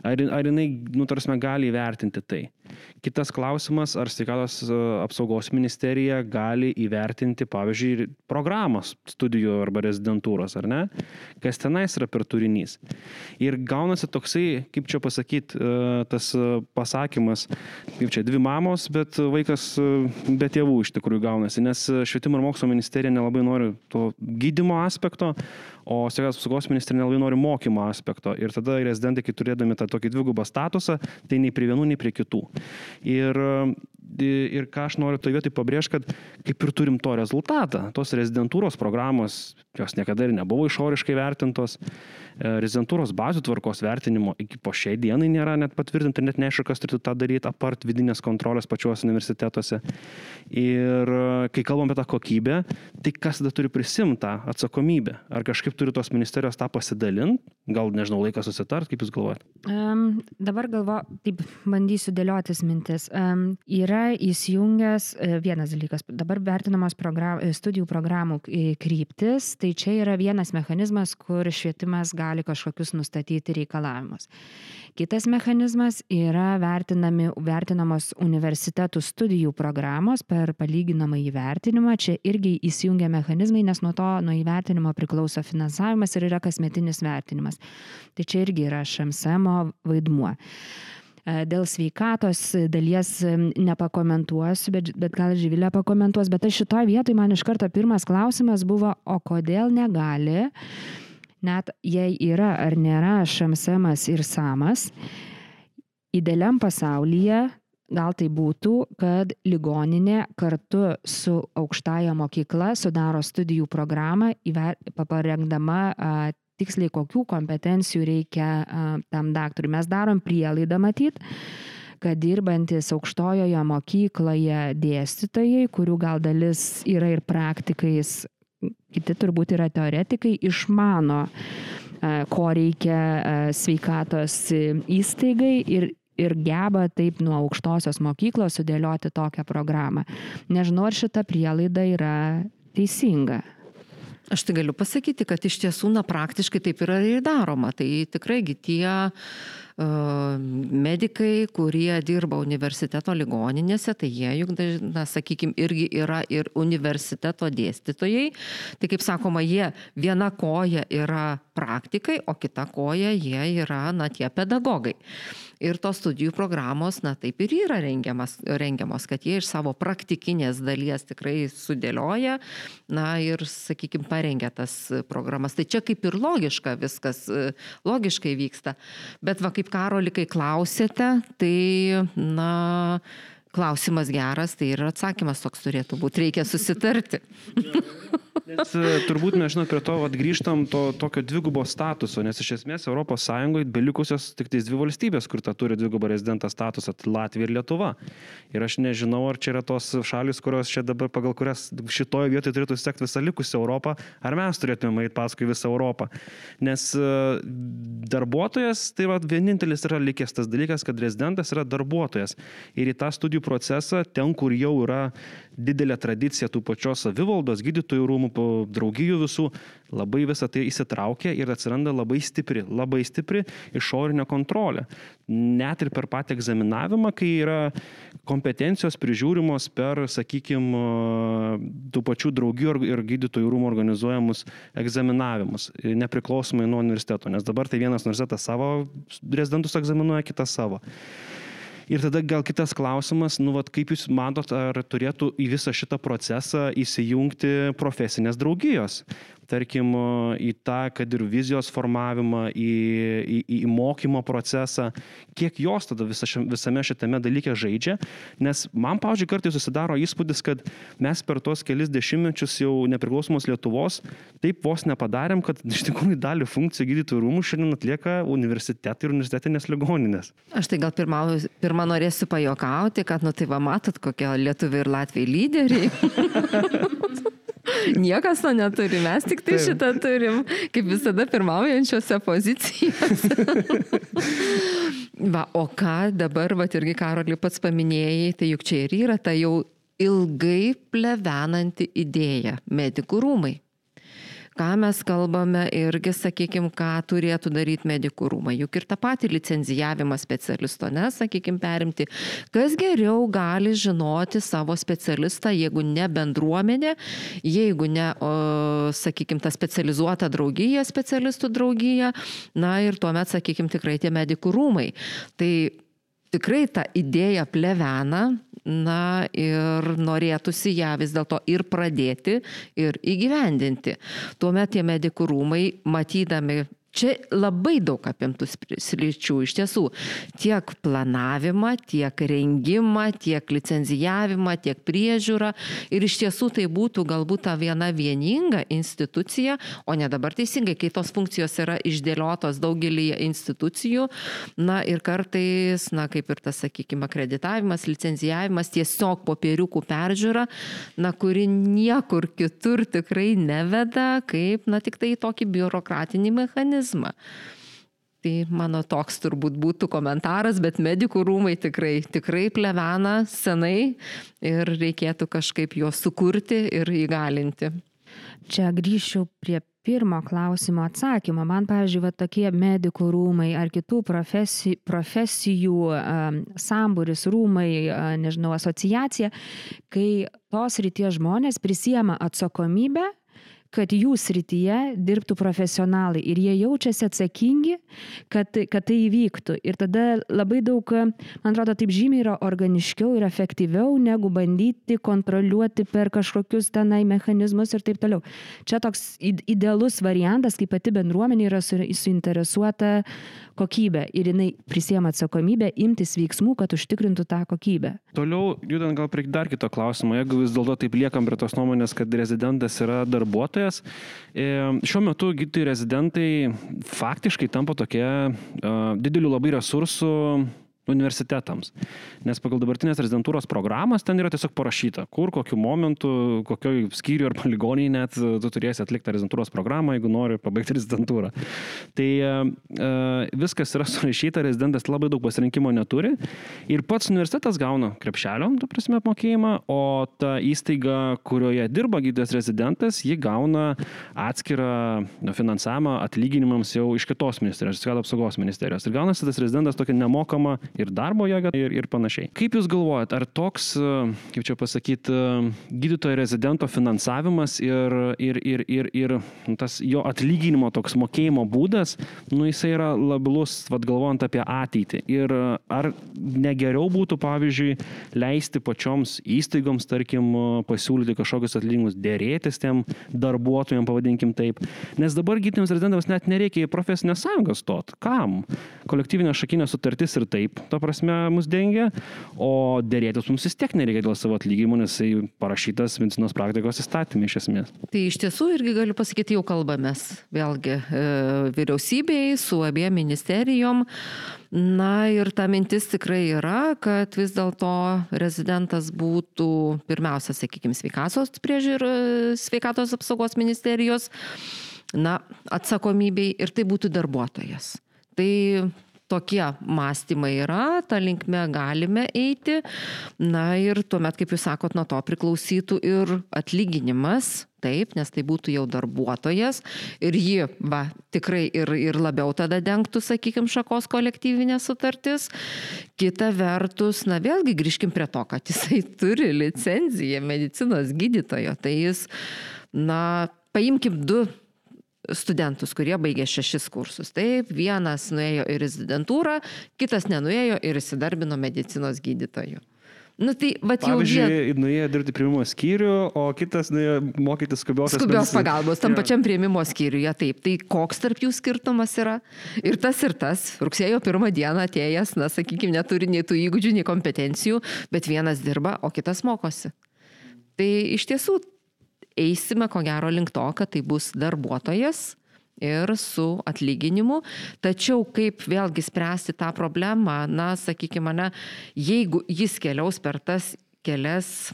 Ar, ar jinai, nu, tarsi, gali įvertinti tai? Kitas klausimas, ar sveikatos e, apsaugos ministerija gali įvertinti, pavyzdžiui, programos studijų arba rezidentūros, ar ne? Kas tenais yra per turinys. Ir gaunasi toksai, kaip čia pasakyti, e, tas e, pasakymas, kaip čia dvi mamos, bet vaikas be tėvų iš tikrųjų gaunasi, nes švietimo ir mokslo ministerija nelabai nori to gydimo aspekto, o sveikatos apsaugos ministerija nelabai nori mokymo aspekto. Ir tada rezidentai, kai turėdami tą tokį dvigubą statusą, tai nei prie vienų, nei prie kitų. Ir ir ką aš noriu toje vietoje pabrėžti, kad kaip ir turim to rezultatą, tos rezidentūros programos, jos niekada ir nebuvo išoriškai vertintos, e, rezidentūros bazių tvarkos vertinimo iki po šiai dienai nėra net patvirtinta, net neaišku, kas turėtų tą daryti, apart vidinės kontrolės pačios universitetuose. Ir e, kai kalbam apie tą kokybę, tai kas tada turi prisimtą atsakomybę? Ar kažkaip turi tos ministerijos tą pasidalinti? Gal, nežinau, laikas susitart, kaip jūs galvojate? Um, dabar galvo, taip, bandysiu dėliotis mintis. Um, yra įsijungęs e, vienas dalykas, dabar vertinamos program, e, studijų programų e, kryptis, tai čia yra vienas mechanizmas, kur švietimas gali kažkokius nustatyti reikalavimus. Kitas mechanizmas yra vertinamos universitetų studijų programos per palyginamą įvertinimą. Čia irgi įsijungia mechanizmai, nes nuo to, nuo įvertinimo priklauso finansavimas ir yra kasmetinis vertinimas. Tai čia irgi yra šamsemo vaidmuo. E, dėl sveikatos dalies nepakomentuosiu, bet, bet gal Živilė pakomentuos, bet aš šitoje vietoje man iš karto pirmas klausimas buvo, o kodėl negali, net jei yra ar nėra šamsemas ir samas, idealiam pasaulyje gal tai būtų, kad ligoninė kartu su aukštaja mokykla sudaro studijų programą, parengdama tiksliai kokių kompetencijų reikia tam daktarui. Mes darom prielaidą matyt kad dirbantis aukštojoje mokykloje dėstytojai, kurių gal dalis yra ir praktikais, kiti turbūt yra teoretikai, išmano, ko reikia sveikatos įstaigai ir, ir geba taip nuo aukštosios mokyklos sudėlioti tokią programą. Nežinau, ar šita prielaida yra teisinga. Aš tai galiu pasakyti, kad iš tiesų, na, praktiškai taip yra ir daroma. Tai tikrai tie medikai, kurie dirba universiteto ligoninėse, tai jie juk, na, sakykime, irgi yra ir universiteto dėstytojai. Tai kaip sakoma, jie viena koja yra praktikai, o kita koja jie yra, na, tie pedagogai. Ir tos studijų programos, na taip ir yra rengiamas, rengiamos, kad jie iš savo praktikinės dalies tikrai sudėlioja, na ir, sakykime, parengia tas programas. Tai čia kaip ir logiška viskas, logiškai vyksta. Bet va kaip karolikai klausėte, tai, na, klausimas geras, tai ir atsakymas toks turėtų būti, reikia susitarti. Nes e, turbūt mes, žinot, prie to atgrįžtam to tokio dvigubo statuso, nes iš esmės ES belikusios tik tais dvi valstybės, kur tą turi dvigubą rezidentą statusą - Latvija ir Lietuva. Ir aš nežinau, ar čia yra tos šalis, kurios čia dabar pagal kurias šitoje vietoje turėtų sekti visą likusią Europą, ar mes turėtume eiti paskui visą Europą. Nes e, darbuotojas, tai va, vienintelis yra likęs tas dalykas, kad rezidentas yra darbuotojas. Ir į tą studijų procesą, ten, kur jau yra didelė tradicija tų pačios savivaldos, gydytojų rūmų, draugijų visų, labai visą tai įsitraukia ir atsiranda labai stipri, labai stipri išorinė kontrolė. Net ir per patį egzaminavimą, kai yra kompetencijos prižiūrimos per, sakykime, tų pačių draugijų ir gydytojų rūmų organizuojamus egzaminavimus, nepriklausomai nuo universiteto, nes dabar tai vienas universitetas savo rezidentus egzaminuoja, kitas savo. Ir tada gal kitas klausimas, nu, vat, kaip Jūs matot, ar turėtų į visą šitą procesą įsijungti profesinės draugijos? Tarkim, į tą, kad ir vizijos formavimą, į, į, į mokymo procesą, kiek jos tada visa, visame šitame dalyke žaidžia, nes man, pavyzdžiui, kartais susidaro įspūdis, kad mes per tuos kelis dešimtmečius jau nepriklausomos Lietuvos taip vos nepadarėm, kad iš tikrųjų dalį funkcijų gydytojų rūmų šiandien atlieka universitetai ir universitetinės ligoninės. Aš tai gal pirmą, pirmą norėsiu pajokauti, kad, nu tai va, matot, kokie lietuviai ir latviai lyderiai. Niekas to neturi, mes tik tai Taip. šitą turim, kaip visada pirmaujančiose pozicijose. va, o ką dabar, va irgi Karolį pats paminėjai, tai juk čia ir yra ta jau ilgai plevenanti idėja - medikų rūmai ką mes kalbame irgi, sakykime, ką turėtų daryti medikų rūmai. Juk ir tą patį licenzijavimą specialisto, ne, sakykime, perimti. Kas geriau gali žinoti savo specialistą, jeigu ne bendruomenė, jeigu ne, sakykime, ta specializuota draugija, specialistų draugija, na ir tuomet, sakykime, tikrai tie medikų rūmai. Tai tikrai ta idėja plevena, na ir norėtųsi ją vis dėlto ir pradėti, ir įgyvendinti. Tuomet tie medikų rūmai, matydami Čia labai daug apimtų sričių iš tiesų. Tiek planavimą, tiek rengimą, tiek licenzijavimą, tiek priežiūrą. Ir iš tiesų tai būtų galbūt ta viena vieninga institucija, o ne dabar teisingai, kai tos funkcijos yra išdėliotos daugelį institucijų. Na ir kartais, na kaip ir tas, sakykime, akreditavimas, licenzijavimas, tiesiog popieriukų peržiūra, na kuri niekur kitur tikrai neveda, kaip, na tik tai tokį biurokratinį mechanizmą organizmą. Tai mano toks turbūt būtų komentaras, bet medikų rūmai tikrai, tikrai plevena senai ir reikėtų kažkaip juos sukurti ir įgalinti. Čia grįšiu prie pirmo klausimo atsakymo. Man, pavyzdžiui, va, tokie medikų rūmai ar kitų profesijų, profesijų samburis rūmai, nežinau, asociacija, kai tos ryties žmonės prisijama atsakomybę kad jų srityje dirbtų profesionalai ir jie jaučiasi atsakingi, kad, kad tai įvyktų. Ir tada labai daug, man atrodo, taip žymiai yra organiškiau ir efektyviau, negu bandyti kontroliuoti per kažkokius tenai mechanizmus ir taip toliau. Čia toks idealus variantas, kai pati bendruomenė yra suinteresuota kokybę ir jinai prisėmė atsakomybę imtis veiksmų, kad užtikrintų tą kokybę. Toliau, judant gal prie dar kito klausimo, jeigu vis dėlto taip liekam prie tos nuomonės, kad rezidentas yra darbuotojas, e, šiuo metu gydytojai rezidentai faktiškai tampa tokie didelių labai resursų universitetams. Nes pagal dabartinės rezidentūros programas ten yra tiesiog parašyta, kur, kokiu momentu, kokioj skyriui ar poligoniai net tu turėsi atlikti rezidentūros programą, jeigu nori pabaigti rezidentūrą. Tai uh, viskas yra surašyta, rezidentas labai daug pasirinkimo neturi ir pats universitetas gauna krepšelio, tu prasme, apmokėjimą, o ta įstaiga, kurioje dirba gydytojas rezidentas, ji gauna atskirą finansavimą atlyginimams jau iš kitos ministerijos, sveikatos apsaugos ministerijos. Ir gaunasi tas rezidentas tokia nemokama ir darbo jėga ir, ir panašiai. Kaip Jūs galvojat, ar toks, e, kaip čia pasakyti, e, gydytojo rezidento finansavimas ir, ir, ir, ir, ir tas jo atlyginimo toks mokėjimo būdas, nu jisai yra labilus, vad galvojant apie ateitį. Ir e, ar negeriau būtų, pavyzdžiui, leisti pačioms įstaigoms, tarkim, pasiūlyti kažkokius atlyginimus, dėrėtis tiem darbuotojams, pavadinkim taip. Nes dabar gydytojams rezidentams net nereikia į profesinę sąjungą stot. Kam? Kolektyvinė šakinė sutartis ir taip ta prasme, mus dengia, o dėrėtis mums vis tiek nereikia dėl savo atlyginimų, nes jisai parašytas medicinos praktikos įstatymė iš esmės. Tai iš tiesų irgi galiu pasakyti, jau kalbamės vėlgi e, vyriausybei, su abiem ministerijom. Na ir ta mintis tikrai yra, kad vis dėlto rezidentas būtų pirmiausia, sakykime, sveikatos priežiūros, sveikatos apsaugos ministerijos, na, atsakomybei ir tai būtų darbuotojas. Tai tokie mąstymai yra, tą linkmę galime eiti. Na ir tuomet, kaip jūs sakot, nuo to priklausytų ir atlyginimas. Taip, nes tai būtų jau darbuotojas ir ji, va, tikrai ir, ir labiau tada dengtų, sakykime, šakos kolektyvinė sutartis. Kita vertus, na vėlgi grįžkim prie to, kad jisai turi licenciją medicinos gydytojo. Tai jis, na, paimkim du studentus, kurie baigė šešis kursus. Taip, vienas nuėjo į rezidentūrą, kitas nenuėjo ir įsidarbino medicinos gydytoju. Nu tai, Pavyzdžiui, vien... nuėjo dirbti priimimo skyrių, o kitas nuėjo mokyti skubios Skubios pagalbos tam Jo. pačiam prieimimo skyriuje, taip. Tai koks tarp jų skirtumas yra? Ir tas ir tas. Rugsėjo pirmą dieną atėjęs, na, sakykime, neturi nei tų įgūdžių, nei kompetencijų, bet vienas dirba, o kitas mokosi. Tai iš tiesų eisime ko gero link to, kad tai bus darbuotojas ir su atlyginimu. Tačiau kaip vėlgi spręsti tą problemą, na, sakykime, ne, jeigu jis keliaus per tas kelias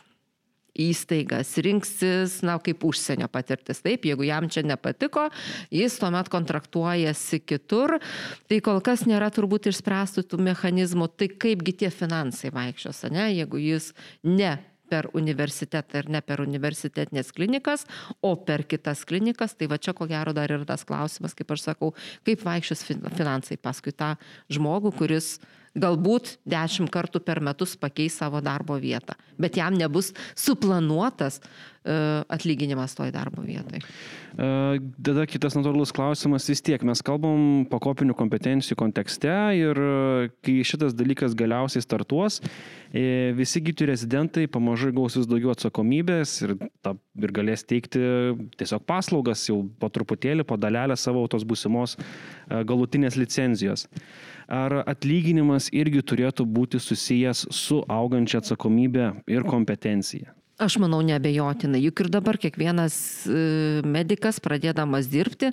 įstaigas, rinksis, na, kaip užsienio patirtis. Taip, jeigu jam čia nepatiko, jis tuomet kontraktuojasi kitur. Tai kol kas nėra turbūt išspręstų tų mechanizmų. Tai kaipgi tie finansai vaikščios, ne, jeigu jis ne per universitetą ir ne per universitetinės klinikas, o per kitas klinikas, tai va čia ko gero dar yra tas klausimas, kaip aš sakau, kaip vaikščios fin- finansai paskui tą žmogų, kuris galbūt dešimt kartų per metus pakeis savo darbo vietą, bet jam nebus suplanuotas e, atlyginimas toj darbo vietoj. E, Tada kitas natūralus klausimas vis tiek. Mes kalbam pakopinių kompetencijų kontekste ir e, kai šitas dalykas galiausiai startuos, visi gydytojų rezidentai pamažu gaus vis daugiau atsakomybės ir, ta, ir galės teikti tiesiog paslaugas jau po truputėlį, po dalelę savo tos būsimos galutinės licenzijos. Ar atlyginimas irgi turėtų būti susijęs su augančia atsakomybė ir kompetencija? Aš manau, nebejotinai. Juk ir dabar kiekvienas e, medicas, pradėdamas dirbti,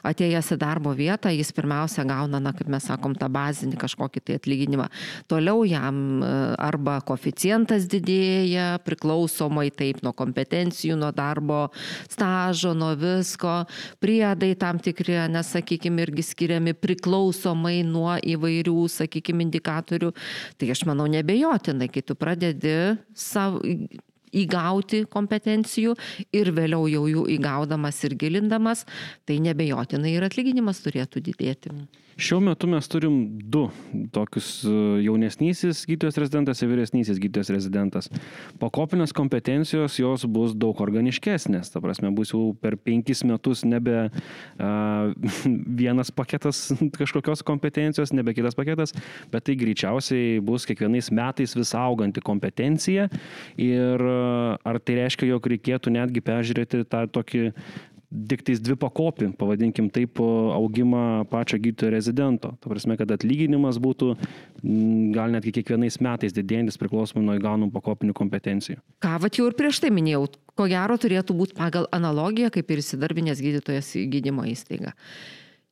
atėjęs į darbo vietą, jis pirmiausia gauna, na, kaip mes sakom, tą bazinį kažkokį tai atlyginimą. Toliau jam e, arba koficijantas didėja, priklausomai taip nuo kompetencijų, nuo darbo stažo, nuo visko, priedai tam tikri, nesakykime, irgi skiriami priklausomai nuo įvairių, sakykime, indikatorių. Tai aš manau, nebejotinai, kai tu pradedi savo įgauti kompetencijų ir vėliau jau jų įgaudamas ir gilindamas, tai nebejotinai ir atlyginimas turėtų didėti. Šiuo metu mes turim du tokius e, jaunesnysis gydytojas rezidentas ir vyresnysis gydytojas rezidentas. Pakopinės kompetencijos jos bus daug organiškesnės. Ta prasme, bus jau per penkis metus nebe a, vienas paketas kažkokios kompetencijos, nebe kitas paketas, bet tai greičiausiai bus kiekvienais metais vis auganti kompetencija. Ir a, ar tai reiškia, jog reikėtų netgi peržiūrėti tą tokį tik tais dvi pakopį, pavadinkim taip, augimą pačio gydytojo rezidento. Ta prasme, kad atlyginimas būtų mm, gal netgi kiekvienais metais didėjantis priklausomai nuo įgaunamų pakopinių kompetencijų. Ką vat jau ir prieš tai minėjau, ko gero turėtų būti pagal analogiją, kaip ir įsidarbinės gydytojas į gydymo įstaigą.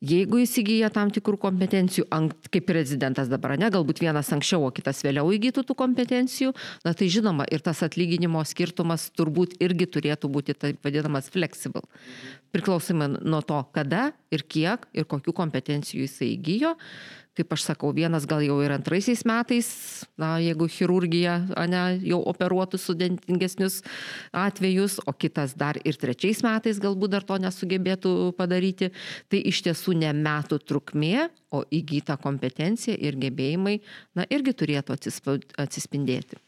Jeigu įsigyja tam tikrų kompetencijų, ant- kaip prezidentas dabar, ne, galbūt vienas anksčiau, o kitas vėliau įgytų tų kompetencijų, na tai žinoma, ir tas atlyginimo skirtumas turbūt irgi turėtų būti taip vadinamas flexible. Priklausomai nuo to, kada ir kiek ir kokių kompetencijų jisai įgyjo. Kaip aš sakau, vienas gal jau ir antraisiais metais, na, jeigu chirurgija, ne, jau operuotų sudėtingesnius atvejus, o kitas dar ir trečiais metais galbūt dar to nesugebėtų padaryti. Tai iš tiesų ne metų trukmė, o įgyta kompetencija ir gebėjimai, na, irgi turėtų atsispindėti.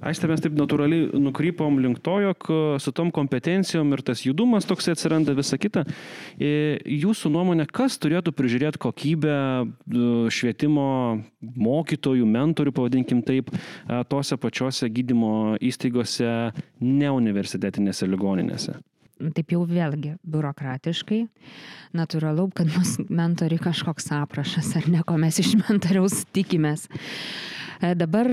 Aiste, mes taip natūraliai nukrypom link to, jog e, su tom kompetencijom ir tas judumas toks atsiranda visa kita. E, Jūsų nuomonė, kas turėtų prižiūrėti kokybę e, švietimo mokytojų, mentorių, pavadinkim taip, tose pačiose gydymo įstaigose, neuniversitetinėse ligoninėse? taip jau vėlgi biurokratiškai. Natūralu, kad mus mentori kažkoks aprašas ar ne, ko mes iš mentoriaus tikimės. Dabar,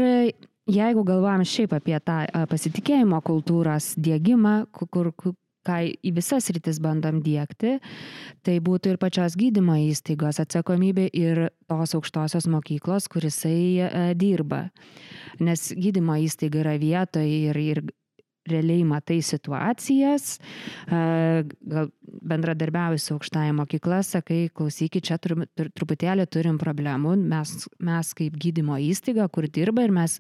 jeigu galvojam šiaip apie tą pasitikėjimo kultūros ku- kur, kur ką į visas rytis bandom dėkti, tai būtų ir pačios gydymo įstaigos atsakomybė ir tos aukštosios mokyklos, kurisai dirba. Nes gydymo įstaiga yra vietoje ir, ir realiai matai situacijas, gal bendradarbiauji su aukštąją mokyklą, sakai, klausykit, čia turim, tur, truputėlį turim problemų, mes, mes kaip gydymo įstaiga, kur dirba ir mes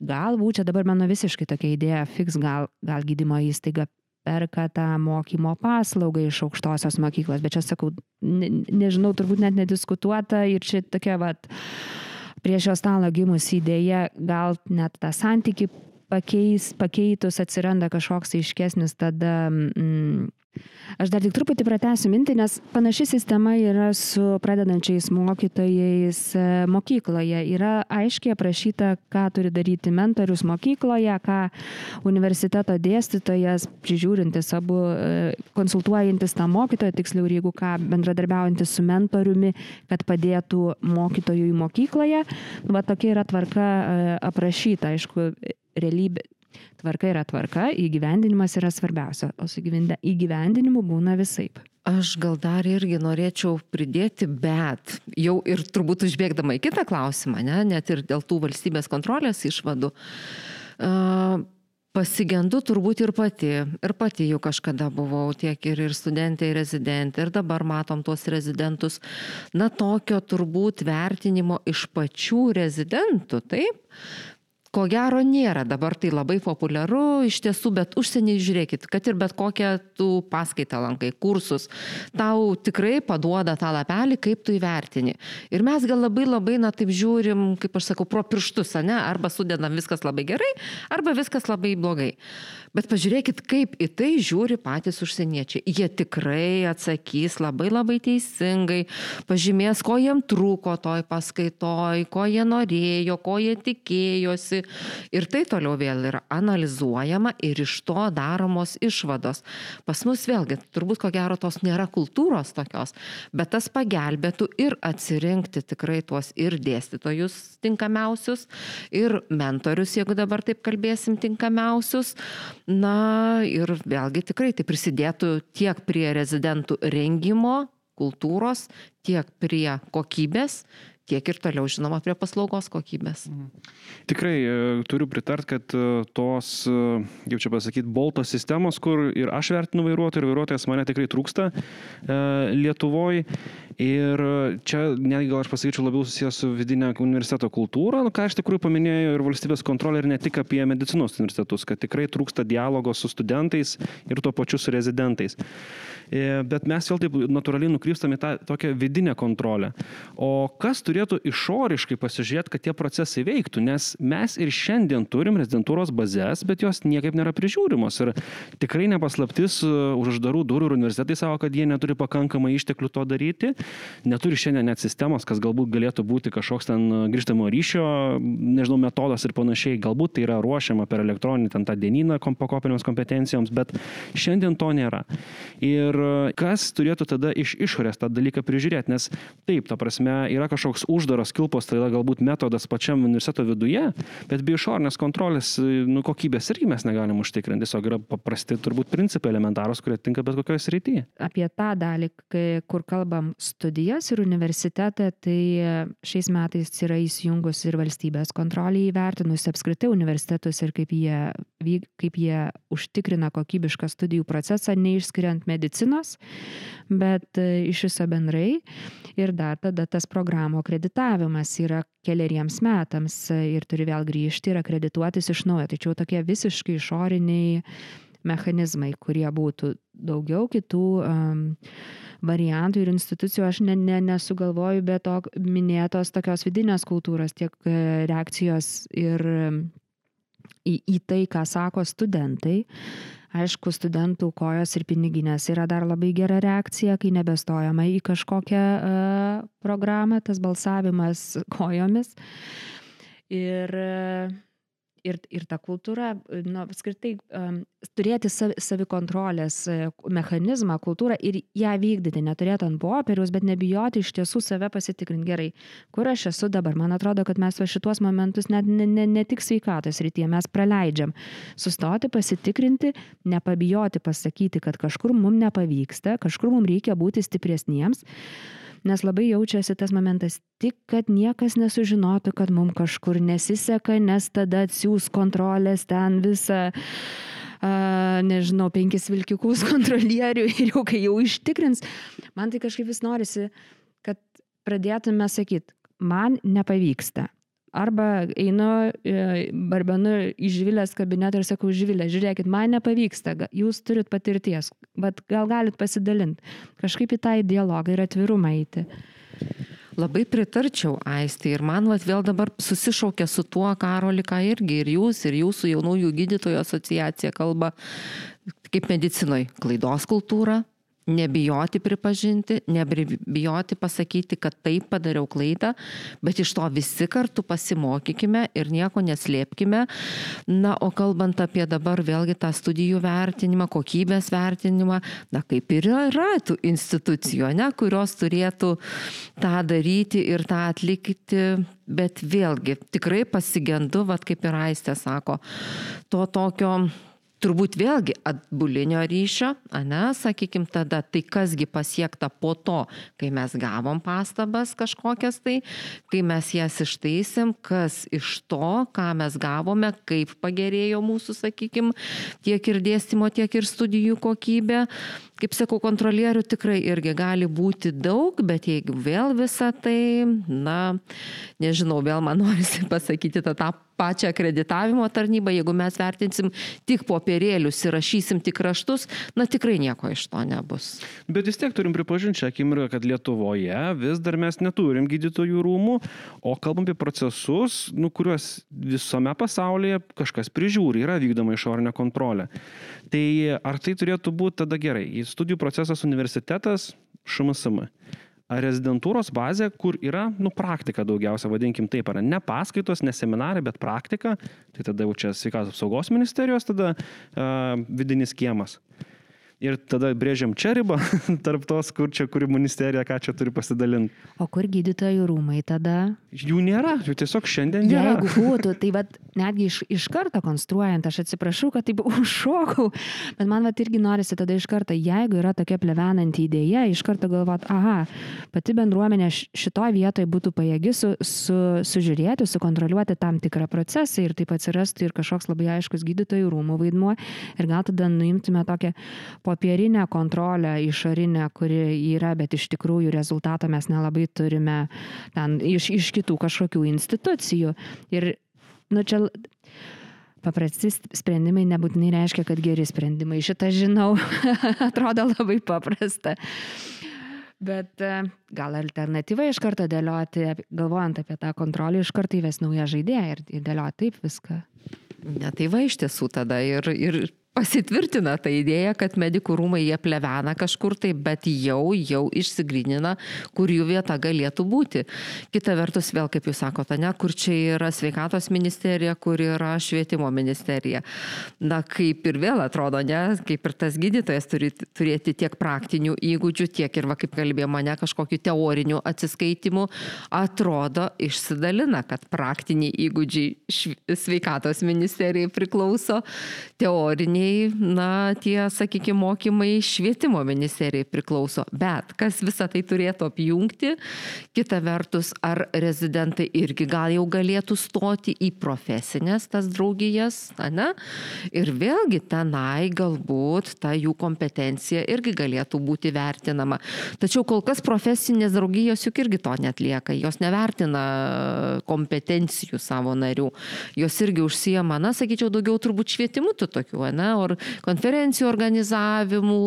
galbūt, čia dabar mano visiškai tokia idėja, fiks gal, gal gydymo įstaiga perka tą mokymo paslaugą iš aukštosios mokyklos, bet čia sakau, ne, nežinau, turbūt net nediskutuota ir čia tokia, vat, prie šio stalo gimusi idėja gal net tą santyki pakeis, pakeitus atsiranda kažkoks aiškesnis tada mm, Aš dar tik truputį pratęsiu mintį, nes panaši sistema yra su pradedančiais mokytojais e, mokykloje. Yra aiškiai aprašyta, ką turi daryti mentorius mokykloje, ką universiteto dėstytojas, prižiūrintis abu, e, konsultuojantis tą mokytoją, tiksliau, jeigu ką, bendradarbiaujantis su mentoriumi, kad padėtų mokytojui mokykloje. Va tokia yra tvarka e, aprašyta, aišku, realybė, Tvarka yra tvarka, įgyvendinimas yra svarbiausia, o su įgyvendinimu būna visaip. Aš gal dar irgi norėčiau pridėti, bet jau ir turbūt užbėgdama į kitą klausimą, ne, net ir dėl tų valstybės kontrolės išvadų, pasigendu turbūt ir pati. Ir pati jau kažkada buvau tiek ir, ir studentė, ir rezidentė, ir dabar matom tuos rezidentus. Na, tokio turbūt vertinimo iš pačių rezidentų, taip? Ko gero nėra dabar tai labai populiaru iš tiesų, bet užsieniai žiūrėkit, kad ir bet kokią tu paskaitą lankai, kursus, tau tikrai paduoda tą lapelį, kaip tu įvertini. Ir mes gal labai labai, na taip žiūrim, kaip aš sakau, pro pirštus, ne, arba sudedam viskas labai gerai, arba viskas labai blogai. Bet pažiūrėkit, kaip į tai žiūri patys užsieniečiai. Jie tikrai atsakys labai labai teisingai, pažymės, ko jiem trūko toj paskaitoj, ko jie norėjo, ko jie tikėjosi. Ir tai toliau vėl yra analizuojama ir iš to daromos išvados. Pas mus vėlgi, turbūt ko gero tos nėra kultūros tokios, bet tas pagelbėtų ir atsirinkti tikrai tuos ir dėstytojus tinkamiausius, ir mentorius, jeigu dabar taip kalbėsim, tinkamiausius Na ir vėlgi tikrai tai prisidėtų tiek prie rezidentų rengimo, kultūros, tiek prie kokybės, tiek ir toliau, žinoma, prie paslaugos kokybės. Mhm. Tikrai e, turiu pritart, kad e, tos, e, kaip čia pasakyti, bolto sistemos, kur ir aš vertinu vairuotoją, ir vairuotojas mane tikrai trūksta Lietuvoje. Ir čia netgi gal aš pasakyčiau labiau susijęs su vidinė universiteto kultūra, nu, ką aš tikrųjų paminėjau ir valstybės kontrolė ir ne tik apie medicinos universitetus, kad tikrai trūksta dialogo su studentais ir tuo pačiu su rezidentais. E, bet mes vėl taip natūraliai nukrypstame į tą tokią vidinę kontrolę. O kas turėtų išoriškai pasižiūrėti, kad tie procesai veiktų, nes mes ir šiandien turim rezidentūros bazės, bet jos niekaip nėra prižiūrimos. Ir tikrai nepaslaptis, e, už uždarų durų universitetai savo, kad jie neturi pakankamai išteklių to daryti, neturi šiandien net sistemos, kas galbūt galėtų būti kažkoks ten grįžtamo ryšio, nežinau, metodas ir panašiai, galbūt tai yra ruošiama per elektroninį ten tą dienyną pakopinėms kompetencijoms, bet šiandien to nėra. Ir Ir kas turėtų tada iš išorės tą dalyką prižiūrėti, nes taip, ta prasme, yra kažkoks uždaras kilpos, tai yra galbūt metodas pačiam universiteto viduje, bet be išorinės kontrolės nu, kokybės irgi mes negalim užtikrinti, tiesiog yra paprasti turbūt principai elementarūs, kurie tinka bet kokioje srityje. Apie tą dalį, kur kalbam studijas ir universitetą, tai šiais metais yra įsijungus ir valstybės kontrolė įvertinus apskritai universitetus ir kaip jie, kaip jie užtikrina kokybišką studijų procesą, neišskiriant medicinos, bet e, iš viso bendrai. Ir dar tada tas programų akreditavimas yra keliariems metams e, ir turi vėl grįžti ir akredituotis iš naujo. Tačiau tokie visiškai išoriniai mechanizmai, kurie būtų daugiau kitų um, variantų ir institucijų, aš ne, ne, nesugalvoju, bet to minėtos tokios vidinės kultūros, tiek e, reakcijos ir į, į tai, ką sako studentai. Aišku, studentų kojos ir piniginės yra dar labai gera reakcija, kai nebestojama į kažkokią uh, programą, tas balsavimas kojomis. Ir uh, ir, ir ta kultūra, nu, apskritai, um, turėti savi, savikontrolės e, mechanizmą, kultūrą ir ją vykdyti, neturėti ant popieriaus, bet nebijoti iš tiesų save pasitikrinti gerai, kur aš esu dabar. Man atrodo, kad mes va šituos momentus net ne, ne, ne tik sveikatos rytyje mes praleidžiam. Sustoti, pasitikrinti, nepabijoti pasakyti, kad kažkur mums nepavyksta, kažkur mums reikia būti stipresniems nes labai jaučiasi tas momentas tik, kad niekas nesužinotų, kad mums kažkur nesiseka, nes tada atsiūs kontrolės ten visą Uh, nežinau, penkis vilkikus kontrolierių ir jau kai jau ištikrins, man tai kažkaip vis norisi, kad pradėtume sakyti, man nepavyksta. Arba einu, e, barbenu į Žvilės kabinetą ir sakau, Žvilė, žiūrėkit, man nepavyksta, jūs turit patirties, bet gal galit pasidalinti, kažkaip į tą dialogą ir atvirumą eiti. Labai pritarčiau aistį ir man vat, vėl dabar susišaukia su tuo, Karolika irgi ir jūs, ir jūsų jaunųjų gydytojų asociacija kalba kaip medicinoje klaidos kultūra, nebijoti pripažinti, nebijoti pasakyti, kad taip padariau klaidą, bet iš to visi kartu pasimokykime ir nieko neslėpkime. Na, o kalbant apie dabar vėlgi tą studijų vertinimą, kokybės vertinimą, na, kaip ir yra tų institucijų, ne, kurios turėtų tą daryti ir tą atlikti, bet vėlgi tikrai pasigendu, vad kaip ir Aistė sako, to tokio turbūt vėlgi atbulinio ryšio, ane, sakykim, tada tai kasgi pasiekta po to, kai mes gavom pastabas kažkokias tai, kai mes jas ištaisėm, kas iš to, ką mes gavome, kaip pagerėjo mūsų, sakykim, tiek ir dėstymo, tiek ir studijų kokybė. Kaip sakau, kontrolierių tikrai irgi gali būti daug, bet jeigu vėl visą tai, na, nežinau, vėl man norisi pasakyti tą, tą pačią akreditavimo tarnybą, jeigu mes vertinsim tik popierėlius ir rašysim tik raštus, na tikrai nieko iš to nebus. Bet vis tiek turim pripažinti šią akimirką, kad Lietuvoje vis dar mes neturim gydytojų rūmų, o kalbam apie procesus, nu, kuriuos visame pasaulyje kažkas prižiūri, yra vykdoma išorinė kontrolė. Tai ar tai turėtų būti tada gerai? Studijų procesas universitetas, šMSM rezidentūros bazė, kur yra, nu, praktika daugiausia, vadinkim taip, ar ne paskaitos, ne seminarai, bet praktika, tai tada jau čia sveikatos apsaugos ministerijos, tada uh, vidinis kiemas. Ir tada brėžiam čia ribą tarp tos, kur čia kuri ministerija, ką čia turi pasidalinti. O kur gydytojų rūmai tada? Jų nėra, jų tiesiog šiandien nėra. Jeigu būtų, tai vad netgi iš, iš karto konstruojant, aš atsiprašau, kad taip užšokau, bet man vad irgi norisi tada iš karto, jeigu yra tokia plevenanti idėja, iš karto galvot, aha, pati bendruomenė šitoje vietoje būtų pajėgi su, su, sužiūrėti, sukontroliuoti tam tikrą procesą ir taip atsirastų ir kažkoks labai aiškus gydytojų rūmų vaidmuo ir gal tada nuimtume tokią popierinę kontrolę išorinę, kuri yra, bet iš tikrųjų rezultato mes nelabai turime ten iš, iš kitų kažkokių institucijų. Ir, nu, čia paprasti sprendimai nebūtinai reiškia, kad geri sprendimai. Šitą žinau, atrodo labai paprasta. Bet e, gal alternatyva iš karto dėlioti, galvojant apie tą kontrolę, iš karto įves naują žaidėją ir dėlioti taip viską. Ne, tai va iš tiesų tada ir, ir pasitvirtina ta idėja, kad medikų rūmai jie plevena kažkur tai, bet jau, jau išsigrynina, kur jų vieta galėtų būti. Kita vertus, vėl kaip jūs sakote, ne, kur čia yra sveikatos ministerija, kur yra švietimo ministerija. Na, kaip ir vėl atrodo, ne, kaip ir tas gydytojas turi turėti tiek praktinių įgūdžių, tiek ir, va, kaip kalbėjome, ne kažkokių teorinių atsiskaitimų, atrodo išsidalina, kad praktiniai įgūdžiai sveikatos ministerijai priklauso, teoriniai nei, na, tie, sakykime, mokymai švietimo ministerijai priklauso. Bet kas visą tai turėtų apjungti, kita vertus, ar rezidentai irgi gal jau galėtų stoti į profesinės tas draugijas, ne? Ir vėlgi tenai galbūt ta jų kompetencija irgi galėtų būti vertinama. Tačiau kol kas profesinės draugijos juk irgi to netlieka, jos nevertina kompetencijų savo narių, jos irgi užsijama, na, sakyčiau, daugiau turbūt švietimu tų tokių, ne, ar konferencijų organizavimu,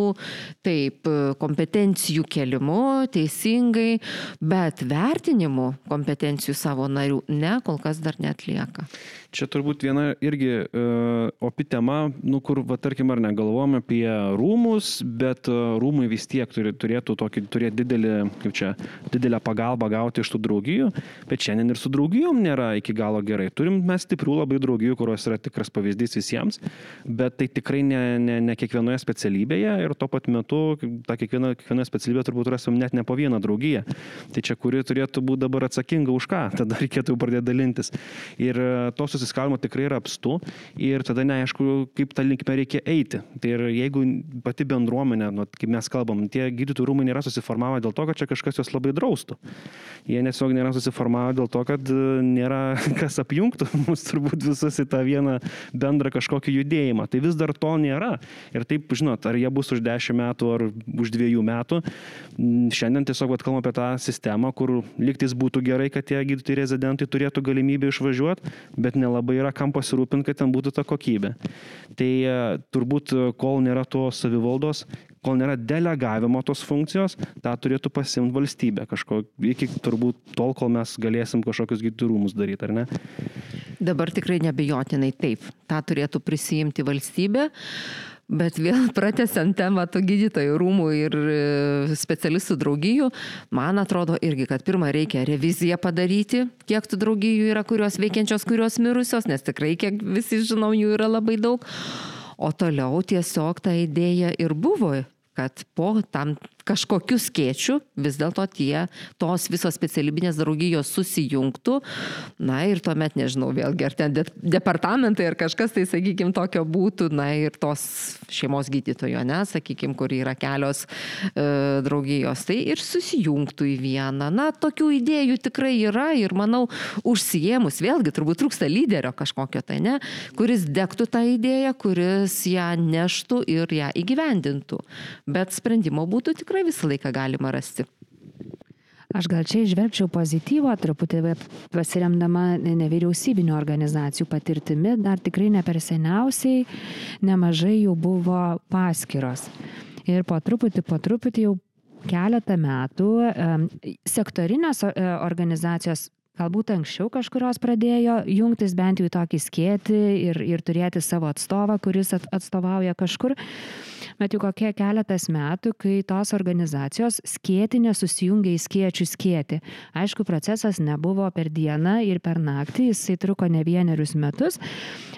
taip, kompetencijų kelimu, teisingai, bet vertinimu kompetencijų savo narių ne, kol kas dar netlieka. Čia turbūt viena irgi uh, opi tema, nu, kur, va, tarkim, ar negalvojame apie rūmus, bet uh, rūmai vis tiek turi, turėtų tokį, turėti didelį, kaip čia, didelę pagalbą gauti iš tų draugijų, bet šiandien ir su draugijom nėra iki galo gerai. Turim mes stiprių labai draugijų, kurios yra tikras pavyzdys visiems, bet tai tikrai ne, ne, ne kiekvienoje specialybėje ir tuo pat metu tą kiekvieną, kiekvieną specialybę turbūt rasim net ne po vieną draugiją. Tai čia kuri turėtų būti dabar atsakinga už ką, tada reikėtų pradėti dalintis. Ir tos susiskaldimo tikrai yra apstu ir tada neaišku, kaip tą linkmę reikia eiti. Tai ir jeigu pati bendruomenė, nu, kaip mes kalbam, tie gydytojų rūmai nėra susiformavę dėl to, kad čia kažkas juos labai draustų. Jie tiesiog nėra susiformavę dėl to, kad nėra kas apjungtų mus turbūt visus į tą vieną bendrą kažkokį judėjimą. Tai vis dar to nėra. Ir taip, žinot, ar jie bus už 10 metų ar už 2 metų, šiandien tiesiog kalbam apie tą sistemą, kur liktis būtų gerai, kad tie gydytojai rezidentai turėtų galimybę išvažiuoti, bet ne nelabai yra kam pasirūpinti, kad ten būtų ta kokybė. Tai e, turbūt, e, kol nėra to savivaldos, kol nėra delegavimo tos funkcijos, tą turėtų pasimti valstybė kažko, iki turbūt tol, kol mes galėsim kažkokius gydytojų rūmus daryti, ar ne? Dabar tikrai nebejotinai taip. Ta turėtų prisijimti valstybė. Bet vėl pratesiant temą tų gydytojų rūmų ir e, specialistų draugijų, man atrodo irgi, kad pirmą reikia reviziją padaryti, kiek tų draugijų yra, kurios veikiančios, kurios mirusios, nes tikrai, kiek visi žinom, jų yra labai daug. O toliau tiesiog ta idėja ir buvo, kad po tam kažkokiu skėčiu vis dėlto tie, tos visos specialybinės draugijos susijungtų. Na ir tuomet, nežinau, vėlgi, ar ten de departamentai ar kažkas tai, sakykime, tokio būtų, na ir tos šeimos gydytojo, ne, sakykime, kur yra kelios e, draugijos, tai ir susijungtų į vieną. Na, tokių idėjų tikrai yra ir manau, užsijėmus, vėlgi, turbūt trūksta lyderio kažkokio tai, ne, kuris dektų tą idėją, kuris ją neštų ir ją įgyvendintų. Bet sprendimo būtų tikrai tikrai visą laiką galima rasti. Aš gal čia išvelgčiau pozityvo, truputį pasiremdama nevyriausybinio organizacijų patirtimi, dar tikrai ne per seniausiai nemažai jų buvo paskiros. Ir po truputį, po truputį jau keletą metų sektorinės e, organizacijos galbūt anksčiau kažkurios pradėjo jungtis bent jau į tokį skėti ir, ir turėti savo atstovą, kuris atstovauja kažkur bet jau kokie keletas metų, kai tos organizacijos skėtinė susijungia į skiečių skėti. Aišku, procesas nebuvo per dieną ir per naktį, jisai truko ne vienerius metus,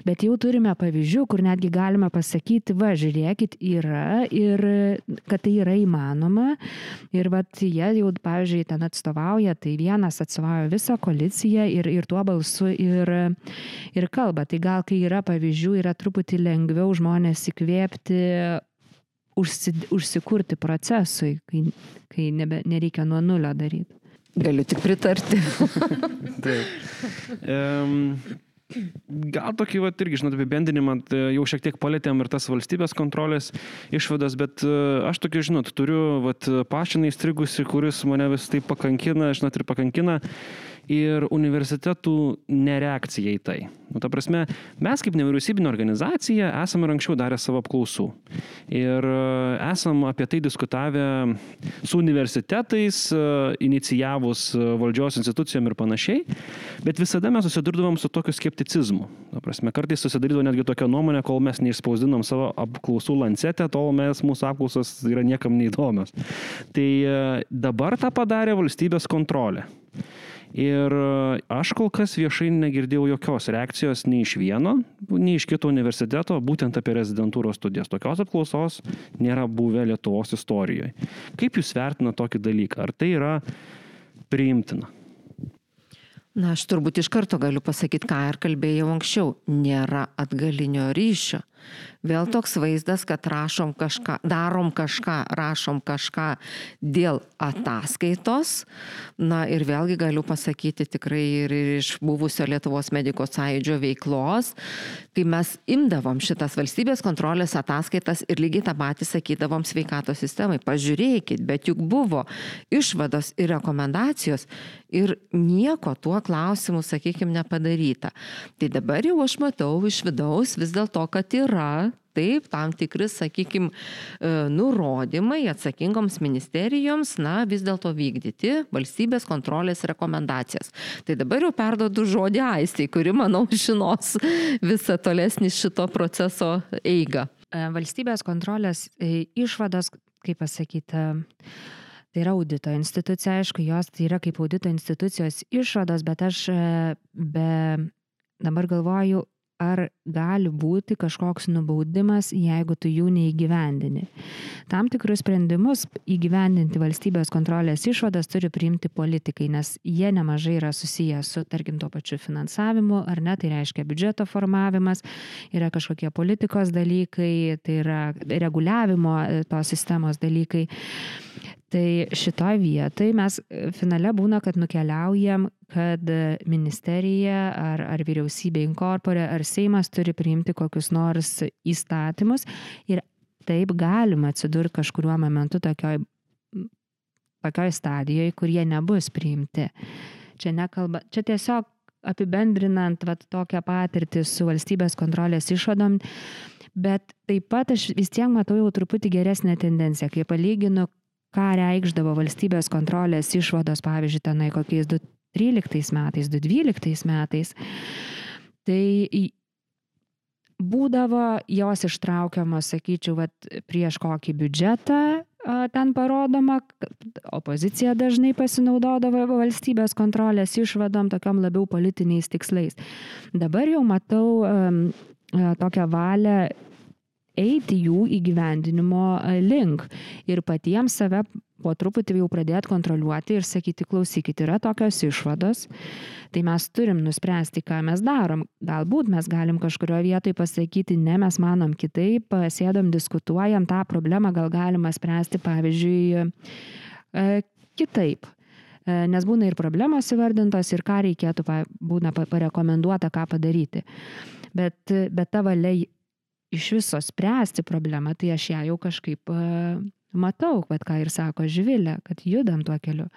bet jau turime pavyzdžių, kur netgi galime pasakyti, va, žiūrėkit, yra ir kad tai yra įmanoma. Ir vat jie jau, pavyzdžiui, ten atstovauja, tai vienas atstovauja visą koaliciją ir, ir tuo balsu ir, ir kalba. Tai gal, kai yra pavyzdžių, yra truputį lengviau žmonės įkvėpti užsi, užsikurti procesui, kai, kai nebe, nereikia nuo nulio daryti. Galiu tik pritarti. Taip. Um, Gal tokį, va, irgi, žinot, apibendinimą, jau šiek tiek palėtėm ir tas valstybės kontrolės išvadas, bet e, aš tokį, žinot, turiu, va, pašiną įstrigusi, kuris mane vis taip pakankina, žinot, ir pakankina ir universitetų nereakcija į tai. Nu, ta prasme, mes kaip nevyriausybinė organizacija esame ir anksčiau darę savo apklausų. Ir e, esam apie tai diskutavę su universitetais, e, inicijavus e, valdžios institucijom ir panašiai, bet visada mes susidurdavom su tokiu skepticizmu. Ta prasme, kartais susidarydavo netgi tokia nuomonė, kol mes neišspausdinom savo apklausų lancetę, tol mes mūsų apklausos yra niekam neįdomios. Tai dabar tą padarė valstybės kontrolė. Ir e, aš kol kas viešai negirdėjau jokios reakcijos nei iš vieno, nei iš kito universiteto, būtent apie rezidentūros studijas. Tokios apklausos nėra buvę Lietuvos istorijoje. Kaip Jūs vertina tokį dalyką? Ar tai yra priimtina? Na, aš turbūt iš karto galiu pasakyti, ką ir kalbėjau anksčiau. Nėra atgalinio ryšio. Vėl toks vaizdas, kad rašom kažką, darom kažką, rašom kažką dėl ataskaitos. Na ir vėlgi galiu pasakyti tikrai ir iš buvusio Lietuvos medikos sąjūdžio veiklos, kai mes imdavom šitas valstybės kontrolės ataskaitas ir lygiai tą patį sakydavom sveikatos sistemai. Pažiūrėkit, bet juk buvo išvados ir rekomendacijos ir nieko tuo klausimu, sakykime, nepadaryta. Tai dabar jau aš matau iš vidaus vis dėlto, kad yra taip tam tikri, sakykime, nurodymai atsakingoms ministerijoms, na, vis dėlto vykdyti valstybės kontrolės rekomendacijas. Tai dabar jau perdodu žodį Aistai, kuri, manau, žinos visą tolesnį šito proceso eigą. E, valstybės kontrolės e, išvados, kaip pasakyti, Tai yra audito institucija, aišku, jos tai yra kaip audito institucijos išvados, bet aš e, be, dabar galvoju, ar gali būti kažkoks nubaudimas, jeigu tu jų neįgyvendini. Tam tikrus sprendimus įgyvendinti valstybės kontrolės išvadas turi priimti politikai, nes jie nemažai yra susiję su, tarkim, tuo pačiu finansavimu, ar ne, tai reiškia biudžeto formavimas, yra kažkokie politikos dalykai, tai yra reguliavimo e, tos sistemos dalykai. Tai šitoj vietoj mes e, finale būna, kad nukeliaujam, kad ministerija ar, ar vyriausybė inkorporė ar Seimas turi priimti kokius nors įstatymus ir taip galima atsidurti kažkuriuo momentu tokioj, tokioj stadijoje, kur jie nebus priimti. Čia, nekalba, čia tiesiog apibendrinant vat, tokią patirtį su valstybės kontrolės išvadom, Bet taip pat aš vis tiek matau jau truputį geresnę tendenciją, kai palyginu, ką reikšdavo valstybės kontrolės išvados, pavyzdžiui, tenai kokiais 2013 metais, 2012 metais. Tai būdavo jos ištraukiamos, sakyčiau, vat, prieš kokį biudžetą ten parodoma, opozicija dažnai pasinaudodavo valstybės kontrolės išvadom tokiam labiau politiniais tikslais. Dabar jau matau tokią valią eiti jų įgyvendinimo link ir patiems save po truputį jau pradėti kontroliuoti ir sakyti, klausykit, yra tokios išvados, tai mes turim nuspręsti, ką mes darom. Galbūt mes galim kažkurioje vietoje pasakyti, ne, mes manom kitaip, sėdam, diskutuojam, tą problemą gal galima spręsti, pavyzdžiui, kitaip. Nes būna ir problemos įvardintos, ir ką reikėtų, būna parekomenduota, ką padaryti. Bet, bet ta valia iš viso spręsti problemą, tai aš ją jau kažkaip matau, bet ką ir sako Živilė, kad judam tuo keliu.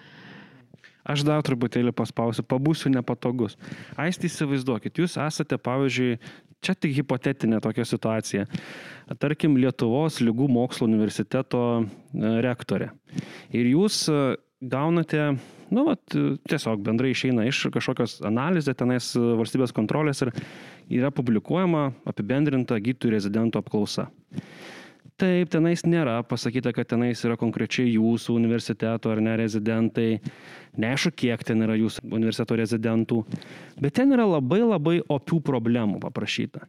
Aš dar truputėlį paspausiu, pabūsiu nepatogus. Aisti įsivaizduokit, jūs esate, pavyzdžiui, čia tik hipotetinė tokia situacija. Tarkim, Lietuvos lygų mokslo universiteto e, rektorė. Ir jūs e, gaunate, nu, vat, tiesiog bendrai išeina iš kažkokios analizės, tenais valstybės kontrolės ir yra publikuojama apibendrinta gydytojų rezidentų apklausa. Taip, tenais nėra pasakyta, kad tenais yra konkrečiai jūsų universiteto ar ne rezidentai. Neaišku, kiek ten yra jūsų universiteto rezidentų. Bet ten yra labai labai opių problemų paprašyta.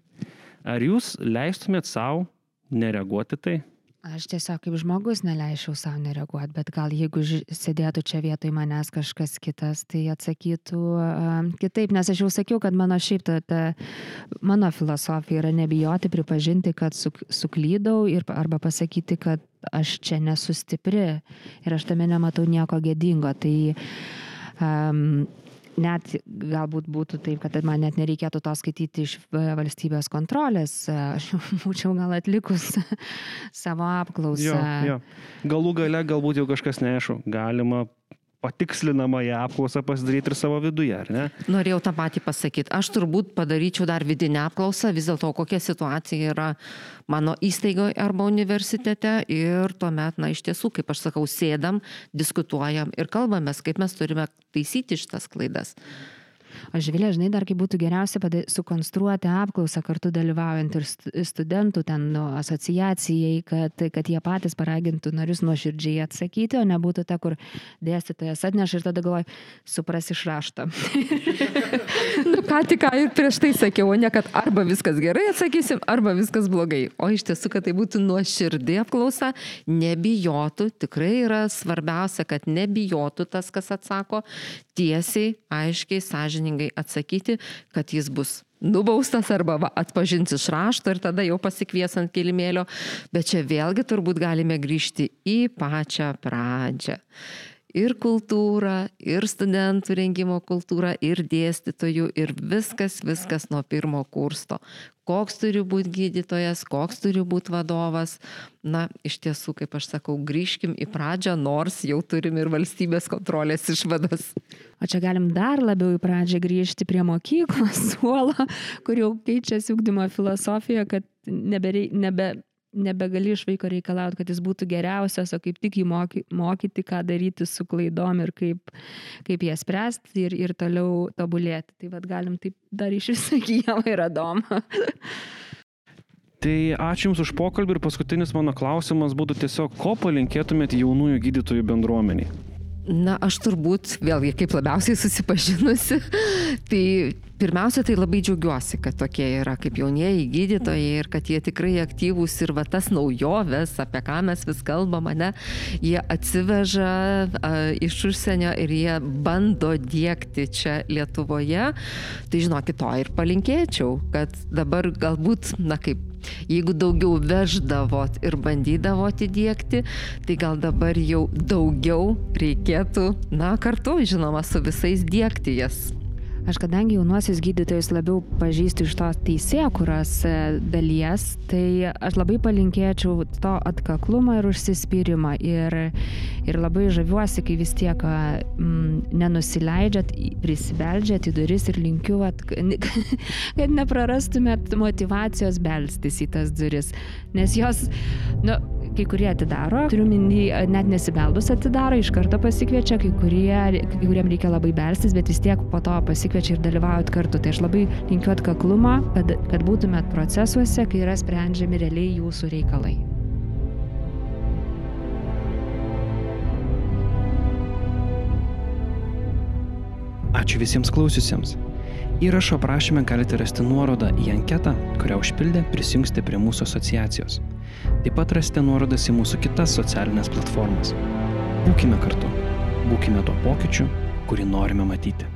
Ar jūs leistumėt savo nereaguoti tai? Aš tiesiog kaip žmogus neleisčiau savo nereaguoti, bet gal jeigu sėdėtų čia vietoj manęs kažkas kitas, tai atsakytų uh, kitaip, nes aš jau sakiau, kad mano šiaip ta, ta mano filosofija yra nebijoti pripažinti, kad suk, suklydau ir, arba pasakyti, kad aš čia nesu stipri ir aš tame nematau nieko gėdingo. Tai um, net galbūt būtų taip, kad man net nereikėtų to skaityti iš valstybės kontrolės, aš būčiau gal atlikus savo apklausą. Jo, jo. Galų gale galbūt jau kažkas neaišku, galima patikslinamąją apklausą pasidaryti ir savo viduje, ar ne? Norėjau tą patį pasakyti. Aš turbūt padaryčiau dar vidinę apklausą, vis dėlto kokia situacija yra mano įstaigoje arba universitete ir tuomet, na, iš tiesų, kaip aš sakau, sėdam, diskutuojam ir kalbamės, kaip mes turime taisyti šitas klaidas. Mhm. O Živilė, žinai, dar kaip būtų geriausia sukonstruoti apklausą kartu dalyvaujant ir studentų ten nu, asociacijai, kad, kad jie patys paragintų narius nuoširdžiai atsakyti, o nebūtų ta, kur dėstytojas atneša ir tada galvoja, supras iš rašto. nu, ką tik ką ir prieš tai sakiau, o ne kad arba viskas gerai atsakysim, arba viskas blogai. O iš tiesų, kad tai būtų nuoširdį apklausa, nebijotų, tikrai yra svarbiausia, kad nebijotų tas, kas atsako, tiesiai, aiškiai, sąžiningai atsakyti, kad jis bus nubaustas arba va, atpažins iš rašto ir tada jau pasikvies ant kilimėlio. Bet čia vėlgi turbūt galime grįžti į pačią pradžią ir kultūrą, ir studentų rengimo kultūrą, ir dėstytojų, ir viskas, viskas nuo pirmo kursto. Koks turi būti gydytojas, koks turi būti vadovas. Na, iš tiesų, kaip aš sakau, grįžkim į pradžią, nors jau turim ir valstybės kontrolės išvadas. O čia galim dar labiau į pradžią grįžti prie mokyklos suolo, kur jau keičiasi ugdymo filosofija, kad nebe, nebe nebegali iš vaiko reikalauti, kad jis būtų geriausias, o kaip tik jį moky, mokyti, ką daryti su klaidom ir kaip, kaip jas spręsti ir, ir toliau tobulėti. Tai vad galim taip dar iš viso gyvą ir adomą. Tai ačiū Jums už pokalbį ir paskutinis mano klausimas būtų tiesiog, ko palinkėtumėte jaunųjų gydytojų bendruomeniai? Na, aš turbūt, vėlgi, kaip labiausiai susipažinusi, tai pirmiausia, tai labai džiaugiuosi, kad tokie yra kaip jaunieji gydytojai ir kad jie tikrai aktyvūs ir va tas naujoves, apie ką mes vis kalbam, ne, jie atsiveža a, iš užsienio ir jie bando dėkti čia Lietuvoje. Tai žinokit, to ir palinkėčiau, kad dabar galbūt, na kaip Jeigu daugiau veždavot ir bandydavot įdėkti, tai gal dabar jau daugiau reikėtų, na, kartu, žinoma, su visais dėkti jas. Aš kadangi jaunuosius gydytojus labiau pažįstu iš tos teisėkuros e, dalies, tai aš labai palinkėčiau to atkaklumo ir užsispyrimo. Ir, ir labai žaviuosi, kai vis tiek mm, nenusileidžiat, prisibeldžiat į duris ir linkiu, at, kad neprarastumėt motivacijos belstis į tas duris. Nes jos, nu, kai kurie atidaro, turiu minį, net nesibeldus atidaro, iš karto pasikviečia, kai, kurie, kai kuriem reikia labai belstis, bet vis tiek po to pasikviečia ir dalyvaujat kartu. Tai aš labai linkiu atkaklumo, kad, kad būtumėt procesuose, kai yra sprendžiami realiai jūsų reikalai. Ačiū visiems klausiusiems. Įrašo aprašymę galite rasti nuorodą į anketą, kurią užpildę prisijungsite prie mūsų asociacijos. Taip pat rasite nuorodas į mūsų kitas socialinės platformas. Būkime kartu, būkime tuo pokyčiu, kurį norime matyti.